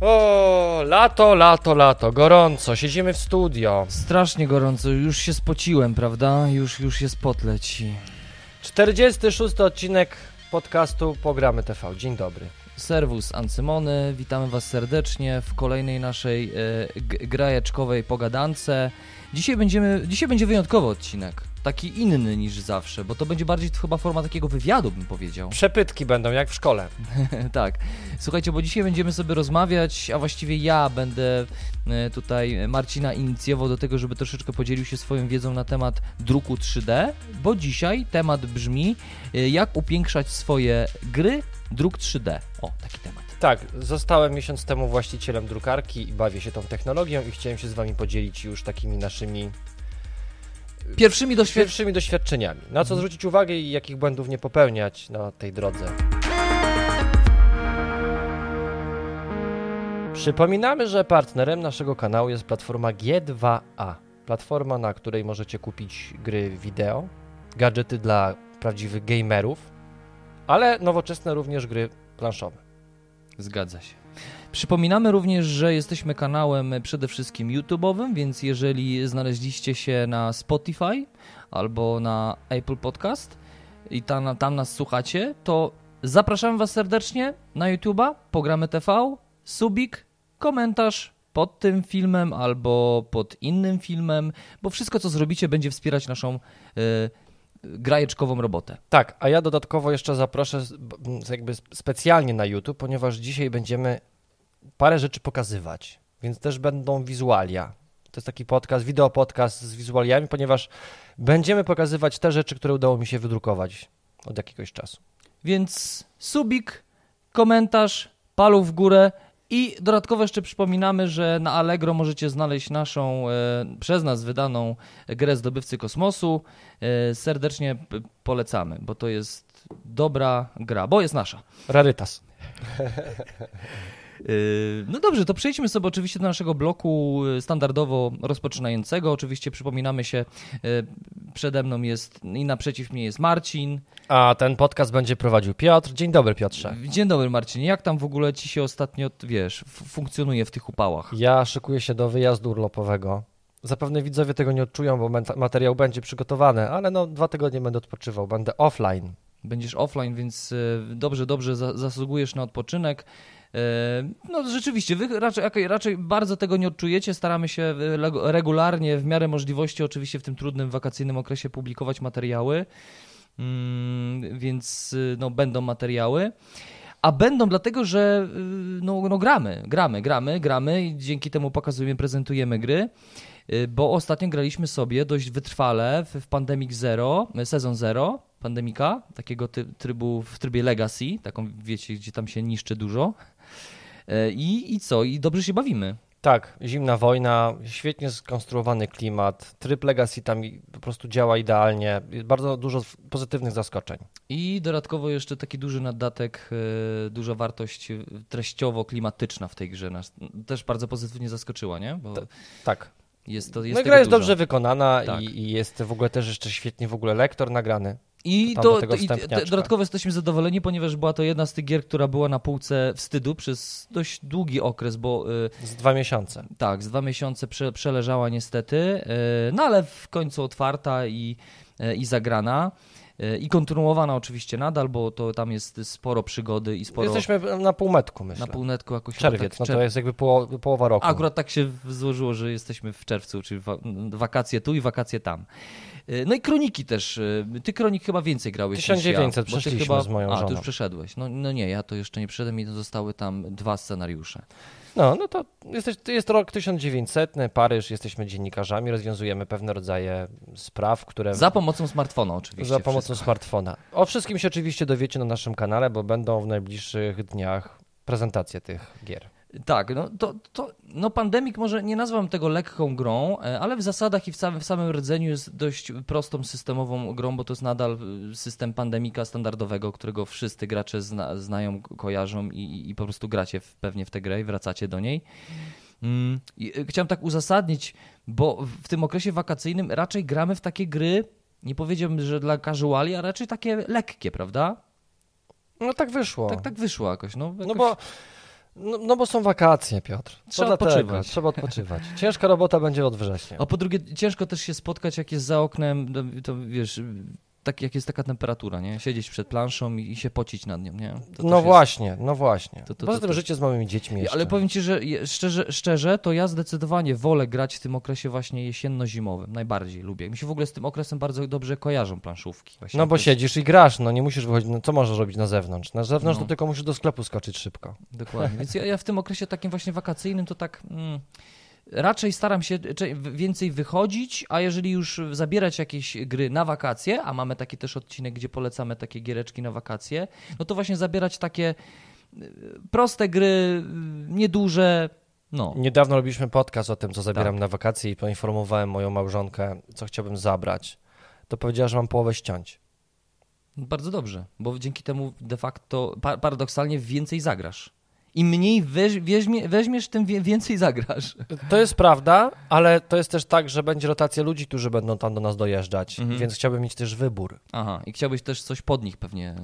O, lato, lato, lato, gorąco, siedzimy w studio. Strasznie gorąco, już się spociłem, prawda? Już, już jest pot leci. 46 odcinek podcastu Pogramy TV. Dzień dobry. Serwus Ancymony, witamy Was serdecznie w kolejnej naszej g- grajeczkowej pogadance. Dzisiaj, będziemy, dzisiaj będzie wyjątkowy odcinek, taki inny niż zawsze, bo to będzie bardziej chyba forma takiego wywiadu, bym powiedział. Przepytki będą jak w szkole. tak. Słuchajcie, bo dzisiaj będziemy sobie rozmawiać, a właściwie ja będę e, tutaj Marcina inicjował do tego, żeby troszeczkę podzielił się swoją wiedzą na temat druku 3D, bo dzisiaj temat brzmi e, jak upiększać swoje gry druk 3D. O, taki temat. Tak, zostałem miesiąc temu właścicielem drukarki i bawię się tą technologią i chciałem się z wami podzielić już takimi naszymi Pierwszymi doświadczeniami. pierwszymi doświadczeniami. Na co zwrócić uwagę i jakich błędów nie popełniać na tej drodze. Przypominamy, że partnerem naszego kanału jest platforma G2A. Platforma, na której możecie kupić gry wideo, gadżety dla prawdziwych gamerów, ale nowoczesne również gry planszowe. Zgadza się. Przypominamy również, że jesteśmy kanałem przede wszystkim YouTube'owym, więc jeżeli znaleźliście się na Spotify albo na Apple Podcast i tam, tam nas słuchacie, to zapraszamy Was serdecznie na YouTube'a, Pogramy TV, subik, komentarz pod tym filmem albo pod innym filmem, bo wszystko co zrobicie będzie wspierać naszą y, grajeczkową robotę. Tak, a ja dodatkowo jeszcze zaproszę jakby sp- specjalnie na YouTube, ponieważ dzisiaj będziemy parę rzeczy pokazywać, więc też będą wizualia. To jest taki podcast, wideo podcast z wizualiami, ponieważ będziemy pokazywać te rzeczy, które udało mi się wydrukować od jakiegoś czasu. Więc subik, komentarz, paluch w górę i dodatkowo jeszcze przypominamy, że na Allegro możecie znaleźć naszą e, przez nas wydaną grę Zdobywcy Kosmosu. E, serdecznie polecamy, bo to jest dobra gra, bo jest nasza. Rarytas. Yy, No dobrze, to przejdźmy sobie oczywiście do naszego bloku y, standardowo rozpoczynającego. Oczywiście przypominamy się, y, przede mną jest i naprzeciw mnie jest Marcin. A ten podcast będzie prowadził Piotr. Dzień dobry, Piotrze. Dzień dobry Marcin, jak tam w ogóle ci się ostatnio, wiesz, funkcjonuje w tych upałach? Ja szykuję się do wyjazdu urlopowego. Zapewne widzowie tego nie odczują, bo materiał będzie przygotowany, ale no dwa tygodnie będę odpoczywał, będę offline. Będziesz offline, więc dobrze, dobrze za, zasługujesz na odpoczynek. Y, No rzeczywiście, wy raczej, raczej- bardzo tego nie odczujecie. Staramy się lego- regularnie, w miarę możliwości, oczywiście w tym trudnym wakacyjnym okresie publikować materiały, Mm, więc y, no, będą materiały. A będą dlatego, że y, no, no gramy, gramy, gramy, gramy i dzięki temu pokazujemy, prezentujemy gry. Y, Bo ostatnio graliśmy sobie dość wytrwale w, Pandemic Zero, y, sezon Zero, Pandemika, takiego trybu w trybie Legacy, taką wiecie, gdzie tam się niszczy dużo. Y, I, I co? I dobrze się bawimy. Tak, zimna wojna, świetnie skonstruowany klimat, tryb Legacy tam po prostu działa idealnie, jest bardzo dużo pozytywnych zaskoczeń. I dodatkowo jeszcze taki duży naddatek, y, duża wartość y, treściowo-klimatyczna w tej grze nas też bardzo pozytywnie zaskoczyła, nie? Bo Tak, jest to jest no gra jest dużo. dobrze wykonana Tak. i, i jest w ogóle też jeszcze świetnie w ogóle lektor nagrany. I, to, do to, i dodatkowo jesteśmy zadowoleni, ponieważ była to jedna z tych gier, która była na półce wstydu przez dość długi okres, bo y, Z dwa miesiące. tak, z dwa miesiące prze, przeleżała niestety, y, no ale w końcu otwarta i, y, i zagrana. I kontynuowana oczywiście nadal, bo to tam jest sporo przygody i sporo Jesteśmy na półmetku, myślę. na półnetku jakoś chyba Czerwiec, tak, no to jest jakby poło, połowa roku. Akurat tak się złożyło, że jesteśmy w czerwcu, czyli wa- wakacje tu i wakacje tam. Y, No i kroniki też. y, Ty kronik chyba więcej grałeś 1900 niż ja. bo ty przeszliśmy chyba... z moją A, ty żoną. już przeszedłeś. No, no nie, ja to jeszcze nie przeszedłem i zostały tam dwa scenariusze. No, no to jesteś, to jest rok 1900, Paryż, jesteśmy dziennikarzami, rozwiązujemy pewne rodzaje spraw, które... Za pomocą smartfona oczywiście. Za pomocą wszystko. smartfona. O wszystkim się oczywiście dowiecie na naszym kanale, bo będą w najbliższych dniach prezentacje tych gier. Tak, no to, to no Pandemic może nie nazwam tego lekką grą, e, ale w zasadach i w samym, w samym rdzeniu jest dość prostą systemową grą, bo to jest nadal y, system Pandemika standardowego, którego wszyscy gracze zna, znają, ko- kojarzą i, i po prostu gracie w, pewnie w tę grę i wracacie do niej. Mm, i, y, Chciałem tak uzasadnić, bo w tym okresie wakacyjnym raczej gramy w takie gry, nie powiedziałbym, że dla casuali, a raczej takie lekkie, prawda? No tak wyszło. Tak, tak wyszło jakoś. No, No jakoś... bo No, no bo są wakacje, Piotr. To Trzeba dlatego, odpoczywać. Trzeba odpoczywać. Ciężka robota będzie od września. A po drugie, ciężko też się spotkać, jak jest za oknem, no, to wiesz, tak, jak jest taka temperatura, nie? Siedzieć przed planszą i, i się pocić nad nią, nie? To no jest- właśnie, no właśnie. To- to- Poza tym życie z małymi dziećmi jeszcze. Ale powiem ci, że szczerze, szczerze, to ja zdecydowanie wolę grać w tym okresie właśnie jesienno-zimowym. Najbardziej lubię. Mi się w ogóle z tym okresem bardzo dobrze kojarzą planszówki. Właśnie No bo jest- siedzisz i grasz, no nie musisz wychodzić, no co możesz robić na zewnątrz? Na zewnątrz No. to tylko musisz do sklepu skoczyć szybko. Dokładnie. Więc ja, ja w tym okresie takim właśnie wakacyjnym to tak. Mm, raczej staram się więcej wychodzić, a jeżeli już zabierać jakieś gry na wakacje, a mamy taki też odcinek, gdzie polecamy takie giereczki na wakacje, no to właśnie zabierać takie y, proste gry, y, nieduże. No, Niedawno robiliśmy podcast o tym, co zabieram Tak. na wakacje i poinformowałem moją małżonkę, co chciałbym zabrać. To powiedziała, że mam połowę ściąć. bardzo dobrze, bo dzięki temu de facto pa- paradoksalnie więcej zagrasz. Im mniej weź, weźmie, weźmiesz, tym więcej zagrasz. To jest prawda, ale to jest też tak, że będzie rotacja ludzi, którzy będą tam do nas dojeżdżać, Mhm. więc chciałbym mieć też wybór. Aha, i chciałbyś też coś pod nich pewnie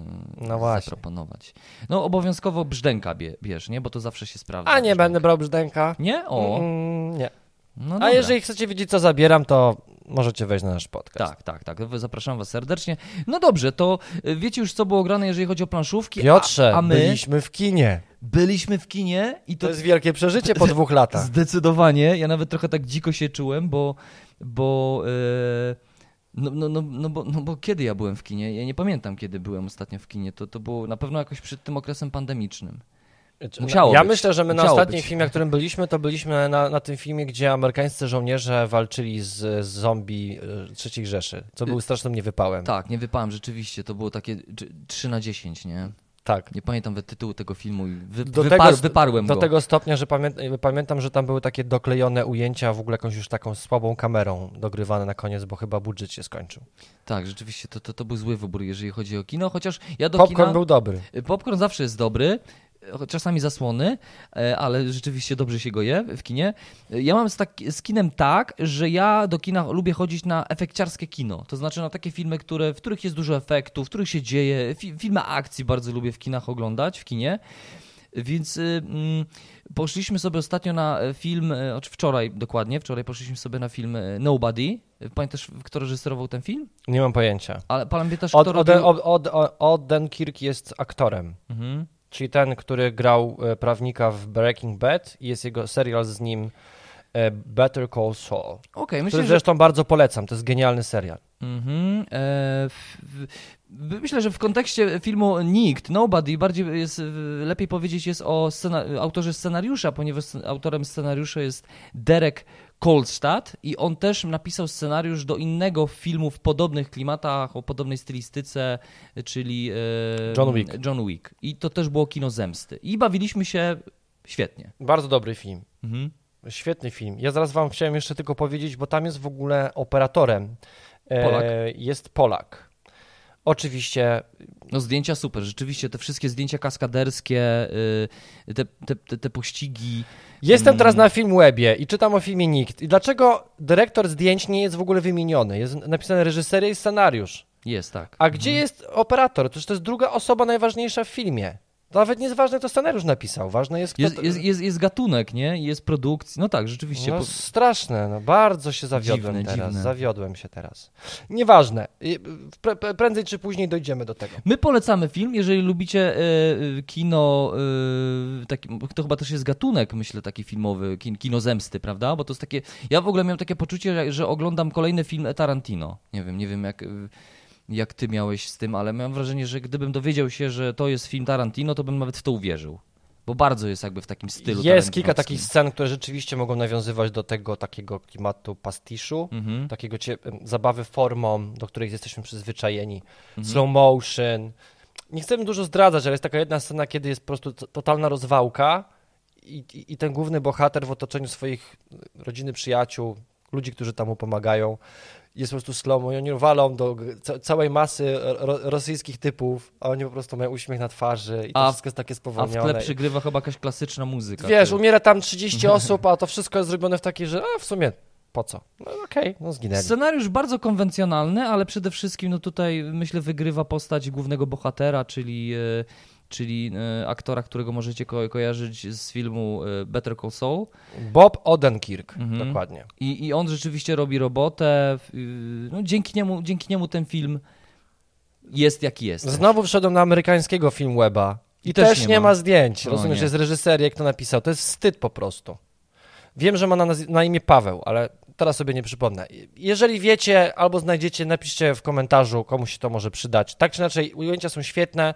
No no właśnie. zaproponować. No obowiązkowo brzdęka bie, bierz, nie? Bo to zawsze się sprawdza. A nie będę brał brzdęka. Nie? O, Mm, nie. No A jeżeli chcecie wiedzieć, co zabieram, to możecie wejść na nasz podcast. Tak, tak, tak. Zapraszam was serdecznie. No dobrze, to y, wiecie już, co było grane, jeżeli chodzi o planszówki. Piotrze, a, a my byliśmy w kinie. byliśmy w kinie i To to jest wielkie przeżycie po dwóch latach. Zdecydowanie. Ja nawet trochę tak dziko się czułem, bo. bo e, no, no, no, no, bo, no bo kiedy ja byłem w kinie? Ja nie pamiętam, kiedy byłem ostatnio w kinie. To, to było na pewno jakoś przed tym okresem pandemicznym. Musiało ja być. myślę, że my na Musiało ostatnim być. filmie, na którym byliśmy, to byliśmy na, na tym filmie, gdzie amerykańscy żołnierze walczyli z, z zombie y, III Rzeszy, co był strasznym niewypałem. Tak, nie wypałem rzeczywiście. To było takie dż- 3 na 10, nie? tak. Nie pamiętam tytułu tego filmu i wy, Do wypar, tego, wyparłem do go. tego stopnia, że pamię, pamiętam, że tam były takie doklejone ujęcia, w ogóle jakąś już taką słabą kamerą dogrywane na koniec, bo chyba budżet się skończył. Tak, rzeczywiście, to, to, to był zły wybór, jeżeli chodzi o kino, chociaż ja do Popcorn kina... był dobry. Popcorn zawsze jest dobry, czasami zasłony, e, ale rzeczywiście dobrze się go je w kinie. Ja mam z, tak, z kinem tak, że ja do kina lubię chodzić na efekciarskie kino. To znaczy na takie filmy, które, w których jest dużo efektów, w których się dzieje. Fi, filmy akcji bardzo lubię w kinach oglądać, w kinie. Więc y, mm, poszliśmy sobie ostatnio na e, film, e, znaczy wczoraj dokładnie, wczoraj poszliśmy sobie na film e, Nobody. Pamiętasz, kto reżyserował ten film? Nie mam pojęcia. Ale pamiętasz, kto od, robił... od, od, od, Oden Kirk jest aktorem. Mhm. Czyli ten, który grał e, prawnika w Breaking Bad i jest jego serial z nim e, Better Call Saul. Który myślę, że zresztą bardzo polecam, to jest genialny serial. Mhm. E, w, w, myślę, że w kontekście filmu Nikt, Nobody, bardziej jest, lepiej powiedzieć jest o scena, autorze scenariusza, ponieważ autorem scenariusza jest Derek Kolstad i on też napisał scenariusz do innego filmu w podobnych klimatach, o podobnej stylistyce, czyli e, John Wick. John Wick. I to też było kino zemsty. I bawiliśmy się świetnie. Bardzo dobry film. Mhm. Świetny film. Ja zaraz wam chciałem jeszcze tylko powiedzieć, bo tam jest w ogóle operatorem. e, Polak? Jest Polak. Oczywiście No zdjęcia super, rzeczywiście te wszystkie zdjęcia kaskaderskie, y, te, te, te, pościgi. Jestem Mm. teraz na Filmwebie i czytam o filmie Nikt. I dlaczego dyrektor zdjęć nie jest w ogóle wymieniony? Jest napisane reżyseria i scenariusz. Jest, tak. A gdzie jest operator? Przecież to jest druga osoba najważniejsza w filmie. Nawet nie jest ważne, kto scenariusz napisał. Ważne jest, kto... Jest, jest, jest, jest gatunek, nie? Jest produkcja. No tak, rzeczywiście. No straszne, no bardzo się zawiodłem Dziwne, teraz. dziwne. Zawiodłem się teraz. Nieważne. Pre, prędzej czy później dojdziemy do tego. My polecamy film, jeżeli lubicie e, kino, e, taki, to chyba też jest gatunek, myślę, taki filmowy, kin, kino zemsty, prawda? Bo to jest takie, ja w ogóle miałem takie poczucie, że, że oglądam kolejny film Tarantino. Nie wiem, nie wiem jak, e, jak ty miałeś z tym, ale mam wrażenie, że gdybym dowiedział się, że to jest film Tarantino, to bym nawet w to uwierzył. Bo bardzo jest jakby w takim stylu Jest kilka takich scen, które rzeczywiście mogą nawiązywać do tego takiego klimatu pastiszu, Mhm. takiego cie, zabawy formą, do której jesteśmy przyzwyczajeni. Mhm. Slow motion. Nie chcemy dużo zdradzać, ale jest taka jedna scena, kiedy jest po prostu totalna rozwałka i, i, i ten główny bohater w otoczeniu swoich rodziny, przyjaciół, ludzi, którzy tam mu pomagają, jest po prostu slow mo i oni walą do całej masy ro rosyjskich typów, a oni po prostu mają uśmiech na twarzy i to A wszystko jest takie A w spowolnione. tle przygrywa chyba jakaś klasyczna muzyka. Wiesz, Ty- umiera tam 30 osób, a to wszystko jest zrobione w takiej, że a w sumie po co? No okej, no zginęli. Scenariusz bardzo konwencjonalny, ale przede wszystkim no tutaj myślę wygrywa postać głównego bohatera, czyli czyli e, aktora, którego możecie ko kojarzyć z filmu e, Better Call Saul. Bob Odenkirk, Mhm. dokładnie. I, I on rzeczywiście robi robotę. y, No, dzięki, niemu, dzięki niemu ten film jest jaki jest. Znowu wszedłem na amerykańskiego Filmweba i, I też też, nie nie ma. ma, zdjęć. No Rozumiesz, nie. jest reżyser, jak to napisał. To jest wstyd po prostu. Wiem, że ma na, na imię Paweł, ale teraz sobie nie przypomnę. Jeżeli wiecie albo znajdziecie, napiszcie w komentarzu, komuś się to może przydać. Tak czy inaczej, ujęcia są świetne.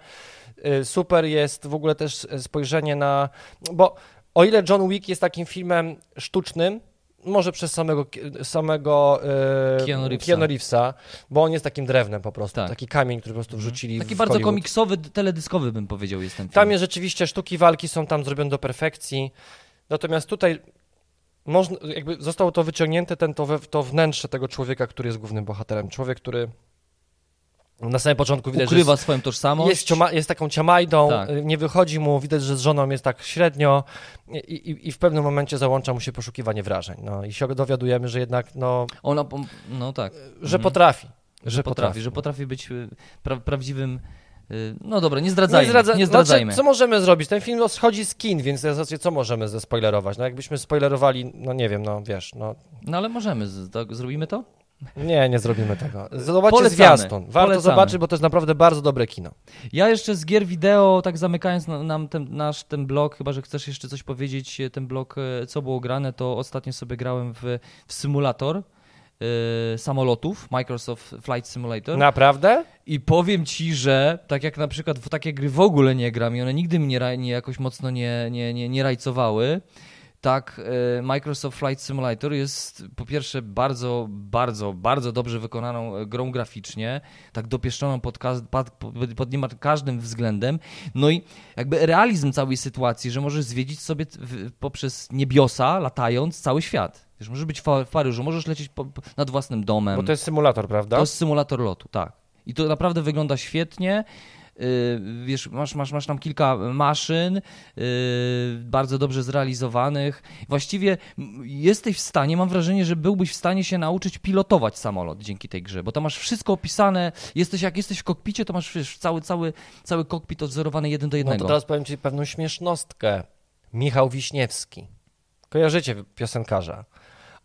Y, Super jest w ogóle też spojrzenie na... Bo o ile John Wick jest takim filmem sztucznym, może przez samego, samego e, Keanu Reevesa. Keanu Reevesa, bo on jest takim drewnem po prostu, Tak. taki kamień, który po prostu wrzucili Taki bardzo Hollywood. komiksowy, teledyskowy bym powiedział jest ten film. Tam jest rzeczywiście sztuki walki są tam zrobione do perfekcji. Natomiast tutaj można, jakby zostało to wyciągnięte, ten, to, we, to wnętrze tego człowieka, który jest głównym bohaterem. Człowiek, który na samym początku widać, Ukrywa że swoją jest, tożsamość. jest, cioma, jest taką ciamajdą, Tak. y, nie wychodzi mu, widać, że z żoną jest tak średnio i, i, i w pewnym momencie załącza mu się poszukiwanie wrażeń. No, I się dowiadujemy, że jednak, no, Ona, no tak, że Mhm. potrafi. że potrafi, że potrafi być y, pra, prawdziwym... y, No dobra, nie zdradzajmy, nie, zdradza- zdradzajmy. Znaczy, co możemy zrobić? Ten film schodzi z kin, więc co możemy zespoilerować? No jakbyśmy spoilerowali, no nie wiem, no wiesz, no No ale możemy, tak, zrobimy to? Nie, nie zrobimy tego. Zobaczcie Polecamy, zwiastun. Warto polecamy. zobaczyć, bo to jest naprawdę bardzo dobre kino. Ja jeszcze z gier wideo, tak zamykając na- nam ten, nasz ten blog, chyba że chcesz jeszcze coś powiedzieć, e, ten blog, e, co było grane, to ostatnio sobie grałem w, w symulator e, samolotów, Microsoft Flight Simulator. Naprawdę? I powiem ci, że tak jak na przykład w takie gry w ogóle nie gram i one nigdy mnie nie, jakoś mocno nie, nie, nie, nie rajcowały, tak e, Microsoft Flight Simulator jest po pierwsze bardzo, bardzo, bardzo dobrze wykonaną e, grą graficznie, tak dopieszczoną pod, pod, pod, niemal każdym względem. No i jakby realizm całej sytuacji, że możesz zwiedzić sobie poprzez niebiosa, latając cały świat. Wiesz, możesz być w Paryżu, możesz lecieć po- nad własnym domem. Bo to jest symulator, prawda? To jest symulator lotu, tak. I to naprawdę wygląda świetnie. Yy, Wiesz, masz, masz, masz tam kilka maszyn, yy, bardzo dobrze zrealizowanych. Właściwie jesteś w stanie, mam wrażenie, że byłbyś w stanie się nauczyć pilotować samolot dzięki tej grze, bo tam masz wszystko opisane. Jesteś, jak jesteś w kokpicie, to masz wiesz, cały, cały, cały kokpit odzorowany jeden do No jednego. to teraz powiem ci pewną śmiesznostkę. Michał Wiśniewski. Kojarzycie piosenkarza?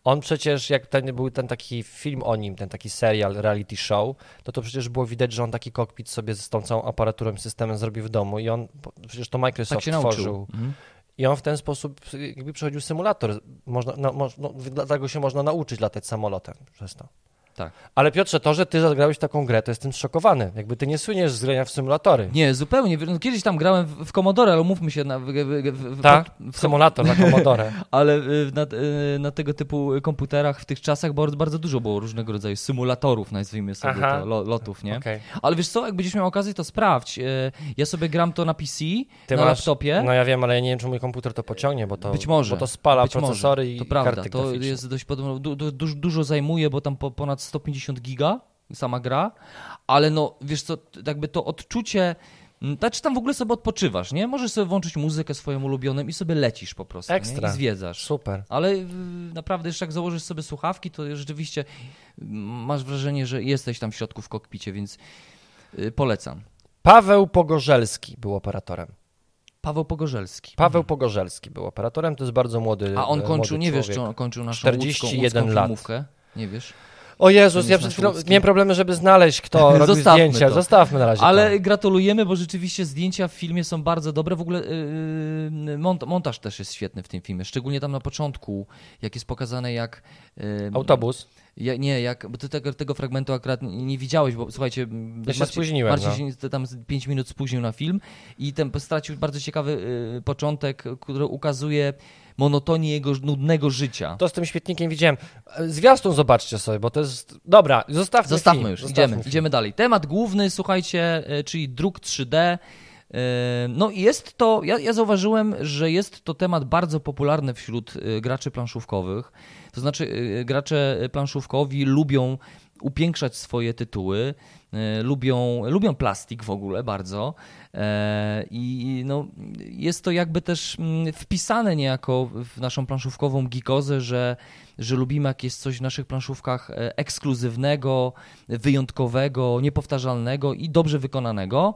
On przecież, jak ten, był ten taki film o nim, ten taki serial, reality show, to to przecież było widać, że on taki kokpit sobie z tą całą aparaturą, systemem zrobił w domu i on, przecież to Microsoft tak tworzył. Mhm. I on w ten sposób jakby przechodził symulator. Można, no, no, dlatego się można nauczyć latać samolotem przez to. Tak. Ale Piotrze, to, że ty zagrałeś taką grę, to jestem zszokowany. Jakby ty nie słyniesz z grania w symulatory. Nie, zupełnie. No, Kiedyś tam grałem w, w Commodore, ale umówmy się, na, w, w, w, w, Tak? w, symulator na Commodore. Ale y, na, y, na tego typu komputerach w tych czasach bardzo, bardzo dużo było różnego rodzaju symulatorów, nazwijmy sobie Aha. to, lo, lotów, nie? Okej. Ale wiesz co, jak będziesz miał okazję, to sprawdź. Y, Ja sobie gram to na PC, Ty na masz- laptopie. No ja wiem, ale ja nie wiem, czy mój komputer to pociągnie, bo to, Być może, bo to spala Być procesory może. i To prawda, to jest dość podobno, du, du, du, dużo zajmuje, bo tam po, ponad 150 giga sama gra, ale no wiesz co, jakby to odczucie, m, znaczy tam w ogóle sobie odpoczywasz, nie? Możesz sobie włączyć muzykę swoją ulubioną i sobie lecisz po prostu, nie? Ekstra. I zwiedzasz. Super. Ale y, naprawdę jeszcze jak założysz sobie słuchawki, to rzeczywiście mm, masz wrażenie, że jesteś tam w środku w kokpicie, więc y, polecam. Paweł Pogorzelski był operatorem. Paweł Pogorzelski. Paweł Pogorzelski był operatorem, to jest bardzo młody A on e, kończył, nie wiesz, człowiek. czy on kończył naszą 41 łódzką, łódzką lat. filmówkę? Nie wiesz? O Jezus, ja przed chwilą miałem problemy, żeby znaleźć, kto robił Zostawmy zdjęcia. to. Zostawmy na razie Ale to. gratulujemy, bo rzeczywiście zdjęcia w filmie są bardzo dobre. W ogóle yy, mont montaż też jest świetny w tym filmie, szczególnie tam na początku, jak jest pokazane jak... Yy, Autobus. Ja, nie, jak, bo ty tego, tego fragmentu akurat nie, widziałeś, bo słuchajcie, Ja się spóźniłem, Marcin no. się tam 5 minut spóźnił na film i ten stracił bardzo ciekawy y, początek, który ukazuje monotonię jego nudnego życia. To z tym świetnikiem widziałem. E, Zwiastun zobaczcie sobie, bo to jest... Dobra, zostawmy Zostawmy film. już, Zostawmy idziemy, film. idziemy dalej. Temat główny, słuchajcie, y, czyli druk 3D. Y, No i jest to, ja, ja zauważyłem, że jest to temat bardzo popularny wśród y, graczy planszówkowych. To znaczy gracze planszówkowi lubią upiększać swoje tytuły, y, lubią, lubią plastik w ogóle bardzo e, i no, jest to jakby też mm, wpisane niejako w naszą planszówkową gikozę, że, że lubimy jak jest coś w naszych planszówkach e, ekskluzywnego, wyjątkowego, niepowtarzalnego i dobrze wykonanego.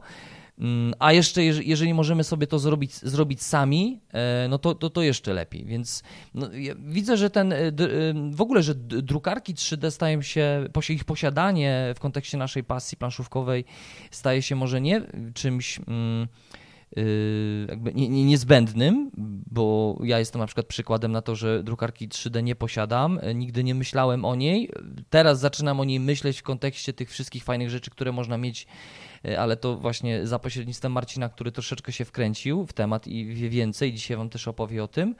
Mm, a jeszcze, jeżeli możemy sobie to zrobić, zrobić sami, e, no to, to, to jeszcze lepiej. Więc no, ja widzę, że ten w ogóle, że drukarki 3D stają się, ich posiadanie w kontekście naszej pasji planszówkowej staje się może nie czymś. Mm, jakby nie, nie, niezbędnym, bo ja jestem na przykład przykładem na to, że drukarki 3D nie posiadam, nigdy nie myślałem o niej. Teraz zaczynam o niej myśleć w kontekście tych wszystkich fajnych rzeczy, które można mieć E, ale to właśnie za pośrednictwem Marcina, który troszeczkę się wkręcił w temat i wie więcej, dzisiaj wam też opowie o tym.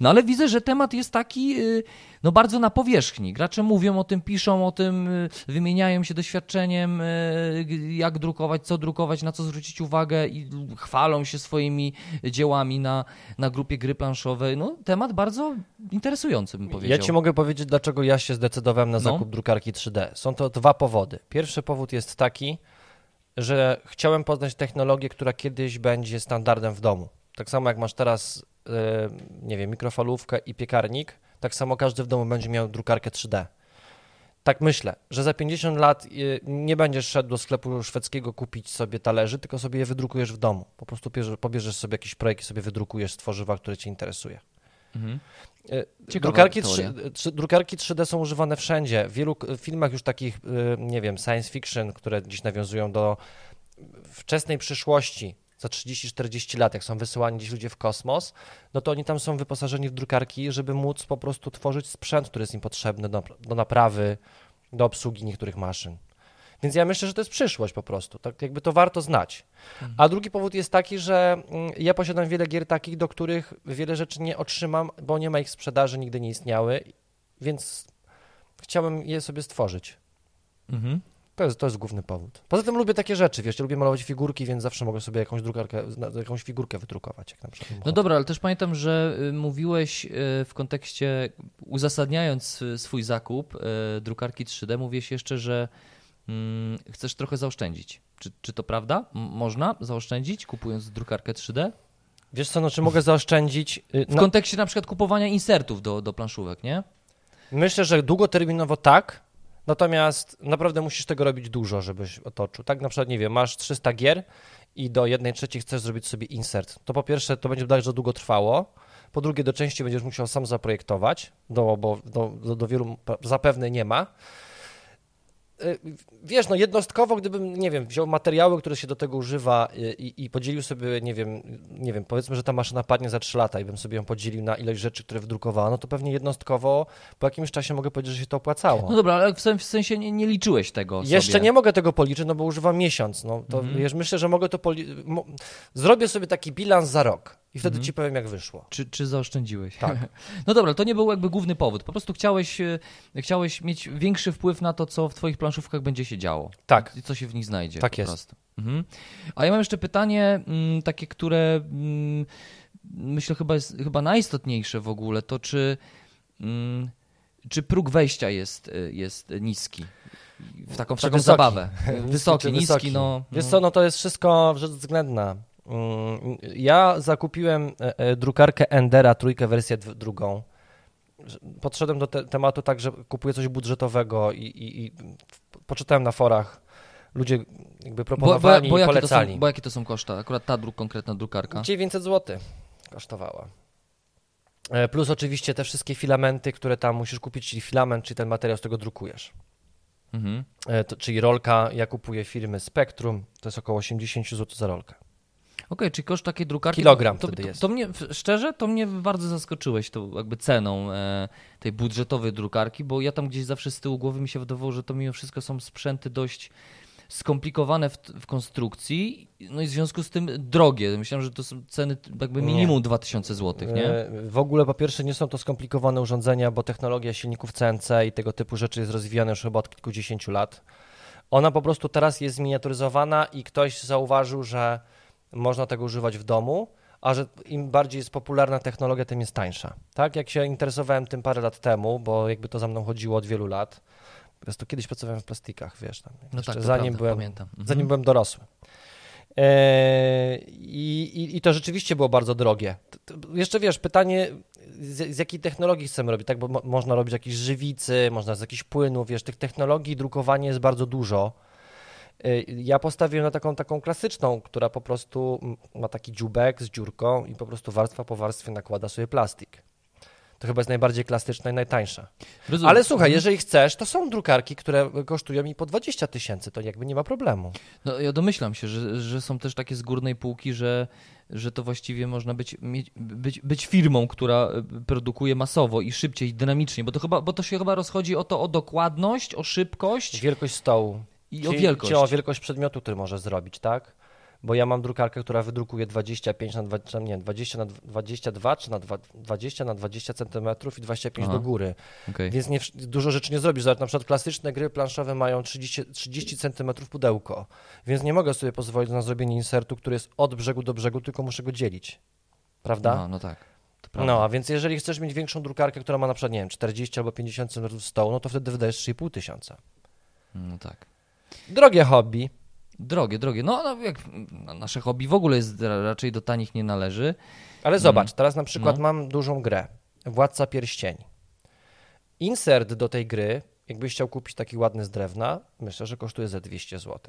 No ale widzę, że temat jest taki y, no bardzo na powierzchni. Gracze mówią o tym, piszą o tym, y, wymieniają się doświadczeniem, y, jak drukować, co drukować, na co zwrócić uwagę i chwalą się swoimi dziełami na, na grupie gry planszowej. No temat bardzo interesujący bym powiedział. Ja ci mogę powiedzieć, dlaczego ja się zdecydowałem na no. zakup no. drukarki 3D. Są to dwa powody. Pierwszy powód jest taki, że chciałem poznać technologię, która kiedyś będzie standardem w domu. Tak samo jak masz teraz, e, nie wiem, mikrofalówkę i piekarnik, tak samo każdy w domu będzie miał drukarkę 3D. Tak myślę, że za 50 lat e, nie będziesz szedł do sklepu szwedzkiego kupić sobie talerzy, tylko sobie je wydrukujesz w domu. Po prostu pobierzesz sobie jakiś projekt i sobie wydrukujesz z tworzywa, które cię interesuje. Mhm. E, drukarki, 3, drukarki 3D są używane wszędzie. W wielu filmach już takich, e, nie wiem, science fiction, które dziś nawiązują do wczesnej przyszłości, za 30-40 lat, jak są wysyłani gdzieś ludzie w kosmos, no to oni tam są wyposażeni w drukarki, żeby móc po prostu tworzyć sprzęt, który jest im potrzebny do, do naprawy, do obsługi niektórych maszyn. Więc ja myślę, że to jest przyszłość po prostu. Tak jakby to warto znać. Mhm. A drugi powód jest taki, że mm, ja posiadam wiele gier takich, do których wiele rzeczy nie otrzymam, bo nie ma ich sprzedaży, nigdy nie istniały, więc chciałem je sobie stworzyć. Mhm. To jest, to jest główny powód. Poza tym lubię takie rzeczy, wiesz, lubię malować figurki, więc zawsze mogę sobie jakąś drukarkę, jakąś figurkę wydrukować. Jak na przykład no dobra, ale też pamiętam, że y, mówiłeś y, w kontekście, uzasadniając y, swój zakup drukarki 3D, mówiłeś jeszcze, że Hmm, chcesz trochę zaoszczędzić. Czy, czy to prawda? M można zaoszczędzić kupując drukarkę 3D? Wiesz co, no czy mogę zaoszczędzić? W no, kontekście na przykład kupowania insertów do, do planszówek, nie? Myślę, że długoterminowo tak, natomiast naprawdę musisz tego robić dużo, żebyś otoczył. Tak na przykład, nie wiem, masz 300 gier i do jednej trzeciej chcesz zrobić sobie insert. To po pierwsze, to będzie bardzo długo trwało, po drugie, do części będziesz musiał sam zaprojektować, do, bo do, do, do wielu zapewne nie ma. Y, wiesz, no jednostkowo, gdybym, nie wiem, wziął materiały, które się do tego używa i, i, podzielił sobie, nie wiem, nie wiem, powiedzmy, że ta maszyna padnie za 3 lata i bym sobie ją podzielił na ilość rzeczy, które wydrukowano, no to pewnie jednostkowo po jakimś czasie mogę powiedzieć, że się to opłacało. No dobra, ale w sensie nie, nie liczyłeś tego Jeszcze sobie. nie mogę tego policzyć, no bo używam miesiąc, no to mhm. wiesz, myślę, że mogę to policzyć, zrobię sobie taki bilans za rok. I wtedy mhm. ci powiem, jak wyszło. Czy, czy zaoszczędziłeś? Tak. No dobra, to nie był jakby główny powód. Po prostu chciałeś, e, chciałeś mieć większy wpływ na to, co w twoich planszówkach będzie się działo. Tak. I co się w nich znajdzie. Tak jest. Mhm. A ja mam jeszcze pytanie, m, mm, takie, które m, mm, myślę chyba jest chyba najistotniejsze w ogóle, to czy, m, mm, czy próg wejścia jest, e, jest niski? W taką, w taką zabawę. Wysoki, niski, no. Wiesz co, no to jest wszystko rzecz względna. Ja zakupiłem e, e, drukarkę Endera, trójkę, wersję drugą. Podszedłem do te tematu tak, że kupuję coś budżetowego i, i, i poczytałem na forach. Ludzie jakby proponowali bo, bo, bo i polecali. Są, bo jakie to są koszty? Akurat ta druk, konkretna drukarka? 900 zł kosztowała. E, plus oczywiście te wszystkie filamenty, które tam musisz kupić, czyli filament, czyli ten materiał, z którego drukujesz. Mhm. To, czyli rolka, ja kupuję firmy Spectrum, to jest około 80 zł za rolkę. Okej, okay, czyli koszt takiej drukarki... Kilogram to, to, jest. To mnie, szczerze, to mnie bardzo zaskoczyłeś tą jakby ceną e, tej budżetowej drukarki, bo ja tam gdzieś zawsze z tyłu głowy mi się wydawało, że to mimo wszystko są sprzęty dość skomplikowane w, w, konstrukcji, no i w związku z tym drogie. Myślałem, że to są ceny jakby minimum nie. 2000 zł, nie? W ogóle po pierwsze nie są to skomplikowane urządzenia, bo technologia silników CNC i tego typu rzeczy jest rozwijana już chyba od kilkudziesięciu lat. Ona po prostu teraz jest zminiaturyzowana i ktoś zauważył, że można tego używać w domu, a że im bardziej jest popularna technologia, tym jest tańsza. Tak, jak się interesowałem tym parę lat temu, bo jakby to za mną chodziło od wielu lat, po prostu kiedyś pracowałem w plastikach, wiesz, tam, no tak, zanim, prawda, byłem, pamiętam. Mhm. zanim byłem dorosły. Eee, i, I to rzeczywiście było bardzo drogie. Jeszcze wiesz, pytanie, z, z, jakiej technologii chcemy robić, tak? Bo mo można robić jakieś żywicy, można z jakichś płynów, wiesz, tych technologii drukowania jest bardzo dużo. Y, Ja postawiłem na taką, taką klasyczną, która po prostu ma taki dziubek z dziurką i po prostu warstwa po warstwie nakłada sobie plastik. To chyba jest najbardziej klasyczna i najtańsza. Rozumiem. Ale słuchaj, jeżeli chcesz, to są drukarki, które kosztują mi po 20 tysięcy, to jakby nie ma problemu. No, ja domyślam się, że, że są też takie z górnej półki, że, że to właściwie można być, mieć, być, być firmą, która y, produkuje masowo i szybciej, i dynamicznie, bo to, chyba, bo to się chyba rozchodzi o to, o dokładność, o szybkość Wielkość stołu. I o Czyli- wielkość. Czyli o wielkość przedmiotu, który możesz zrobić, tak? Bo ja mam drukarkę, która wydrukuje 25 na 20, nie, 20 na 22 czy na dwa- 20 na 20 centymetrów i 25 Aha. do góry. Okej. Więc nie, dużo rzeczy nie zrobisz. Zobacz, na przykład klasyczne gry planszowe mają 30, 30 centymetrów pudełko, więc nie mogę sobie pozwolić na zrobienie insertu, który jest od brzegu do brzegu, tylko muszę go dzielić. Prawda? No, no tak. No, a więc jeżeli chcesz mieć większą drukarkę, która ma na przykład, nie wiem, 40 albo 50 cm stołu, no to wtedy wydajesz 3,5 tysiąca. No tak. Drogie hobby. Drogie, drogie. No, no jak nasze hobby w ogóle jest ra- raczej do tanich nie należy. Ale zobacz, teraz na przykład No. mam dużą grę. Władca Pierścieni. Insert do tej gry, jakbyś chciał kupić taki ładny z drewna, myślę, że kosztuje ze 200 zł.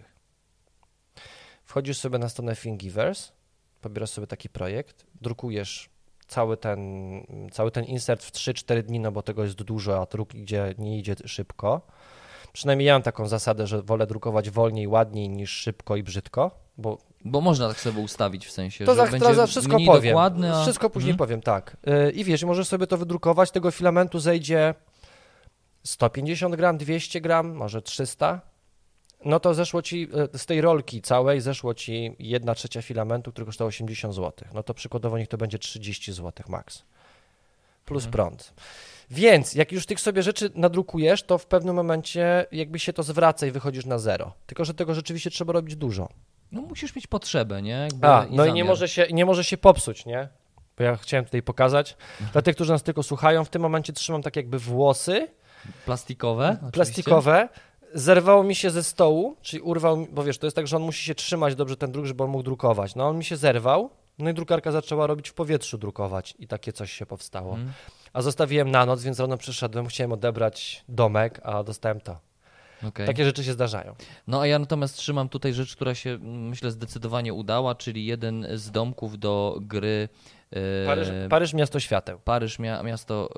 Wchodzisz sobie na stronę Thingiverse, pobierasz sobie taki projekt, drukujesz cały ten, cały ten insert w 3-4 dni, no bo tego jest dużo, a druk idzie, nie idzie szybko. Przynajmniej ja mam taką zasadę, że wolę drukować wolniej, ładniej niż szybko i brzydko, bo Bo można tak sobie ustawić w sensie, to że za, będzie to za wszystko powiem. dokładny, a... Wszystko później Mhm. powiem, tak. Yy, I wiesz, możesz sobie to wydrukować, tego filamentu zejdzie 150 gram, 200 gram, może 300. No to zeszło ci y, z tej rolki całej, zeszło ci 1 trzecia filamentu, który kosztował 80 zł. No to przykładowo niech to będzie 30 zł max. Plus Mhm. prąd. Więc jak już tych sobie rzeczy nadrukujesz, to w pewnym momencie jakby się to zwraca i wychodzisz na zero. Tylko, że tego rzeczywiście trzeba robić dużo. No musisz mieć potrzebę, nie? Jakby A, no i nie może, się, nie może się popsuć, nie? Bo ja chciałem tutaj pokazać. Mhm. Dla tych, którzy nas tylko słuchają, w tym momencie trzymam tak jakby włosy Plastikowe? oczywiście. plastikowe. Zerwało mi się ze stołu, czyli urwał, bo wiesz, to jest tak, że on musi się trzymać dobrze ten druk, żeby on mógł drukować. No on mi się zerwał, no i drukarka zaczęła robić w powietrzu drukować i takie coś się powstało. Mhm. A zostawiłem na noc, więc rano przyszedłem, chciałem odebrać domek, a dostałem to. Okej. Takie rzeczy się zdarzają. No a ja natomiast trzymam tutaj rzecz, która się mm, myślę zdecydowanie udała, czyli jeden z domków do gry e, Paryż, Paryż miasto świateł. Paryż mia, miasto,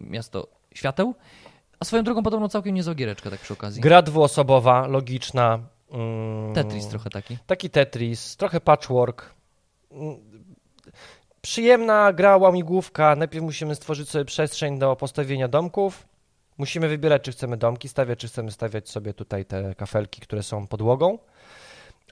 e, miasto świateł. A swoją drogą podobno całkiem niezła giereczka tak przy okazji. Gra dwuosobowa, logiczna. mm, Tetris trochę taki. Taki Tetris, trochę patchwork. Przyjemna gra łamigłówka. Najpierw musimy stworzyć sobie przestrzeń do postawienia domków. Musimy wybierać, czy chcemy domki stawiać, czy chcemy stawiać sobie tutaj te kafelki, które są podłogą.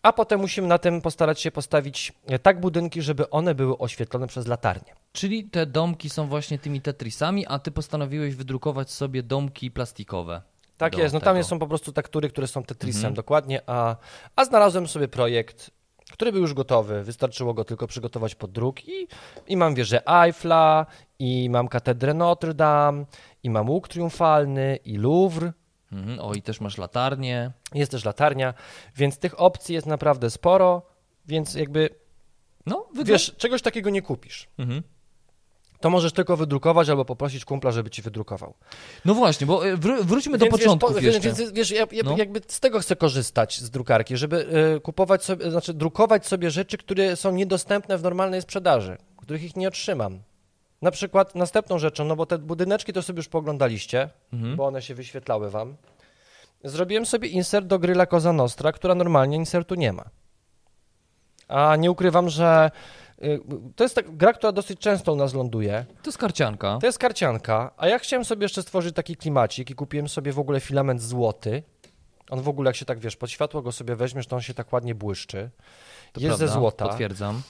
A potem musimy na tym postarać się postawić tak budynki, żeby one były oświetlone przez latarnię. Czyli te domki są właśnie tymi Tetrisami, a ty postanowiłeś wydrukować sobie domki plastikowe. Tak jest, no tego. tam są po prostu tektury, które są Tetrisem Mhm. dokładnie, a, a znalazłem sobie projekt, który był już gotowy, wystarczyło go tylko przygotować pod druk i, i mam wieżę Eiffla, i mam katedrę Notre Dame, i mam łuk triumfalny, i Louvre, Mhm. O, i też masz latarnię. jest też latarnia, więc tych opcji jest naprawdę sporo, więc jakby, No, wydruk... wiesz, czegoś takiego nie kupisz. Mhm. To możesz tylko wydrukować albo poprosić kumpla, żeby ci wydrukował. No właśnie, bo e, wró- wróćmy do Więc początków wiesz, po, Więc wiesz, ja, ja No. jakby z tego chcę korzystać z drukarki, żeby y, kupować sobie, znaczy drukować sobie rzeczy, które są niedostępne w normalnej sprzedaży, których ich nie otrzymam. Na przykład następną rzeczą, no bo te budyneczki to sobie już pooglądaliście, Mhm. bo one się wyświetlały wam. Zrobiłem sobie insert do gry La Cosa Nostra, która normalnie insertu nie ma. A nie ukrywam, że to jest tak, gra, która dosyć często u nas ląduje. To jest karcianka. To jest karcianka, a ja chciałem sobie jeszcze stworzyć taki klimacik i kupiłem sobie w ogóle filament złoty. On w ogóle, jak się tak wiesz, pod światło go sobie weźmiesz, to on się tak ładnie błyszczy. To jest prawda, ze złota. Potwierdzam.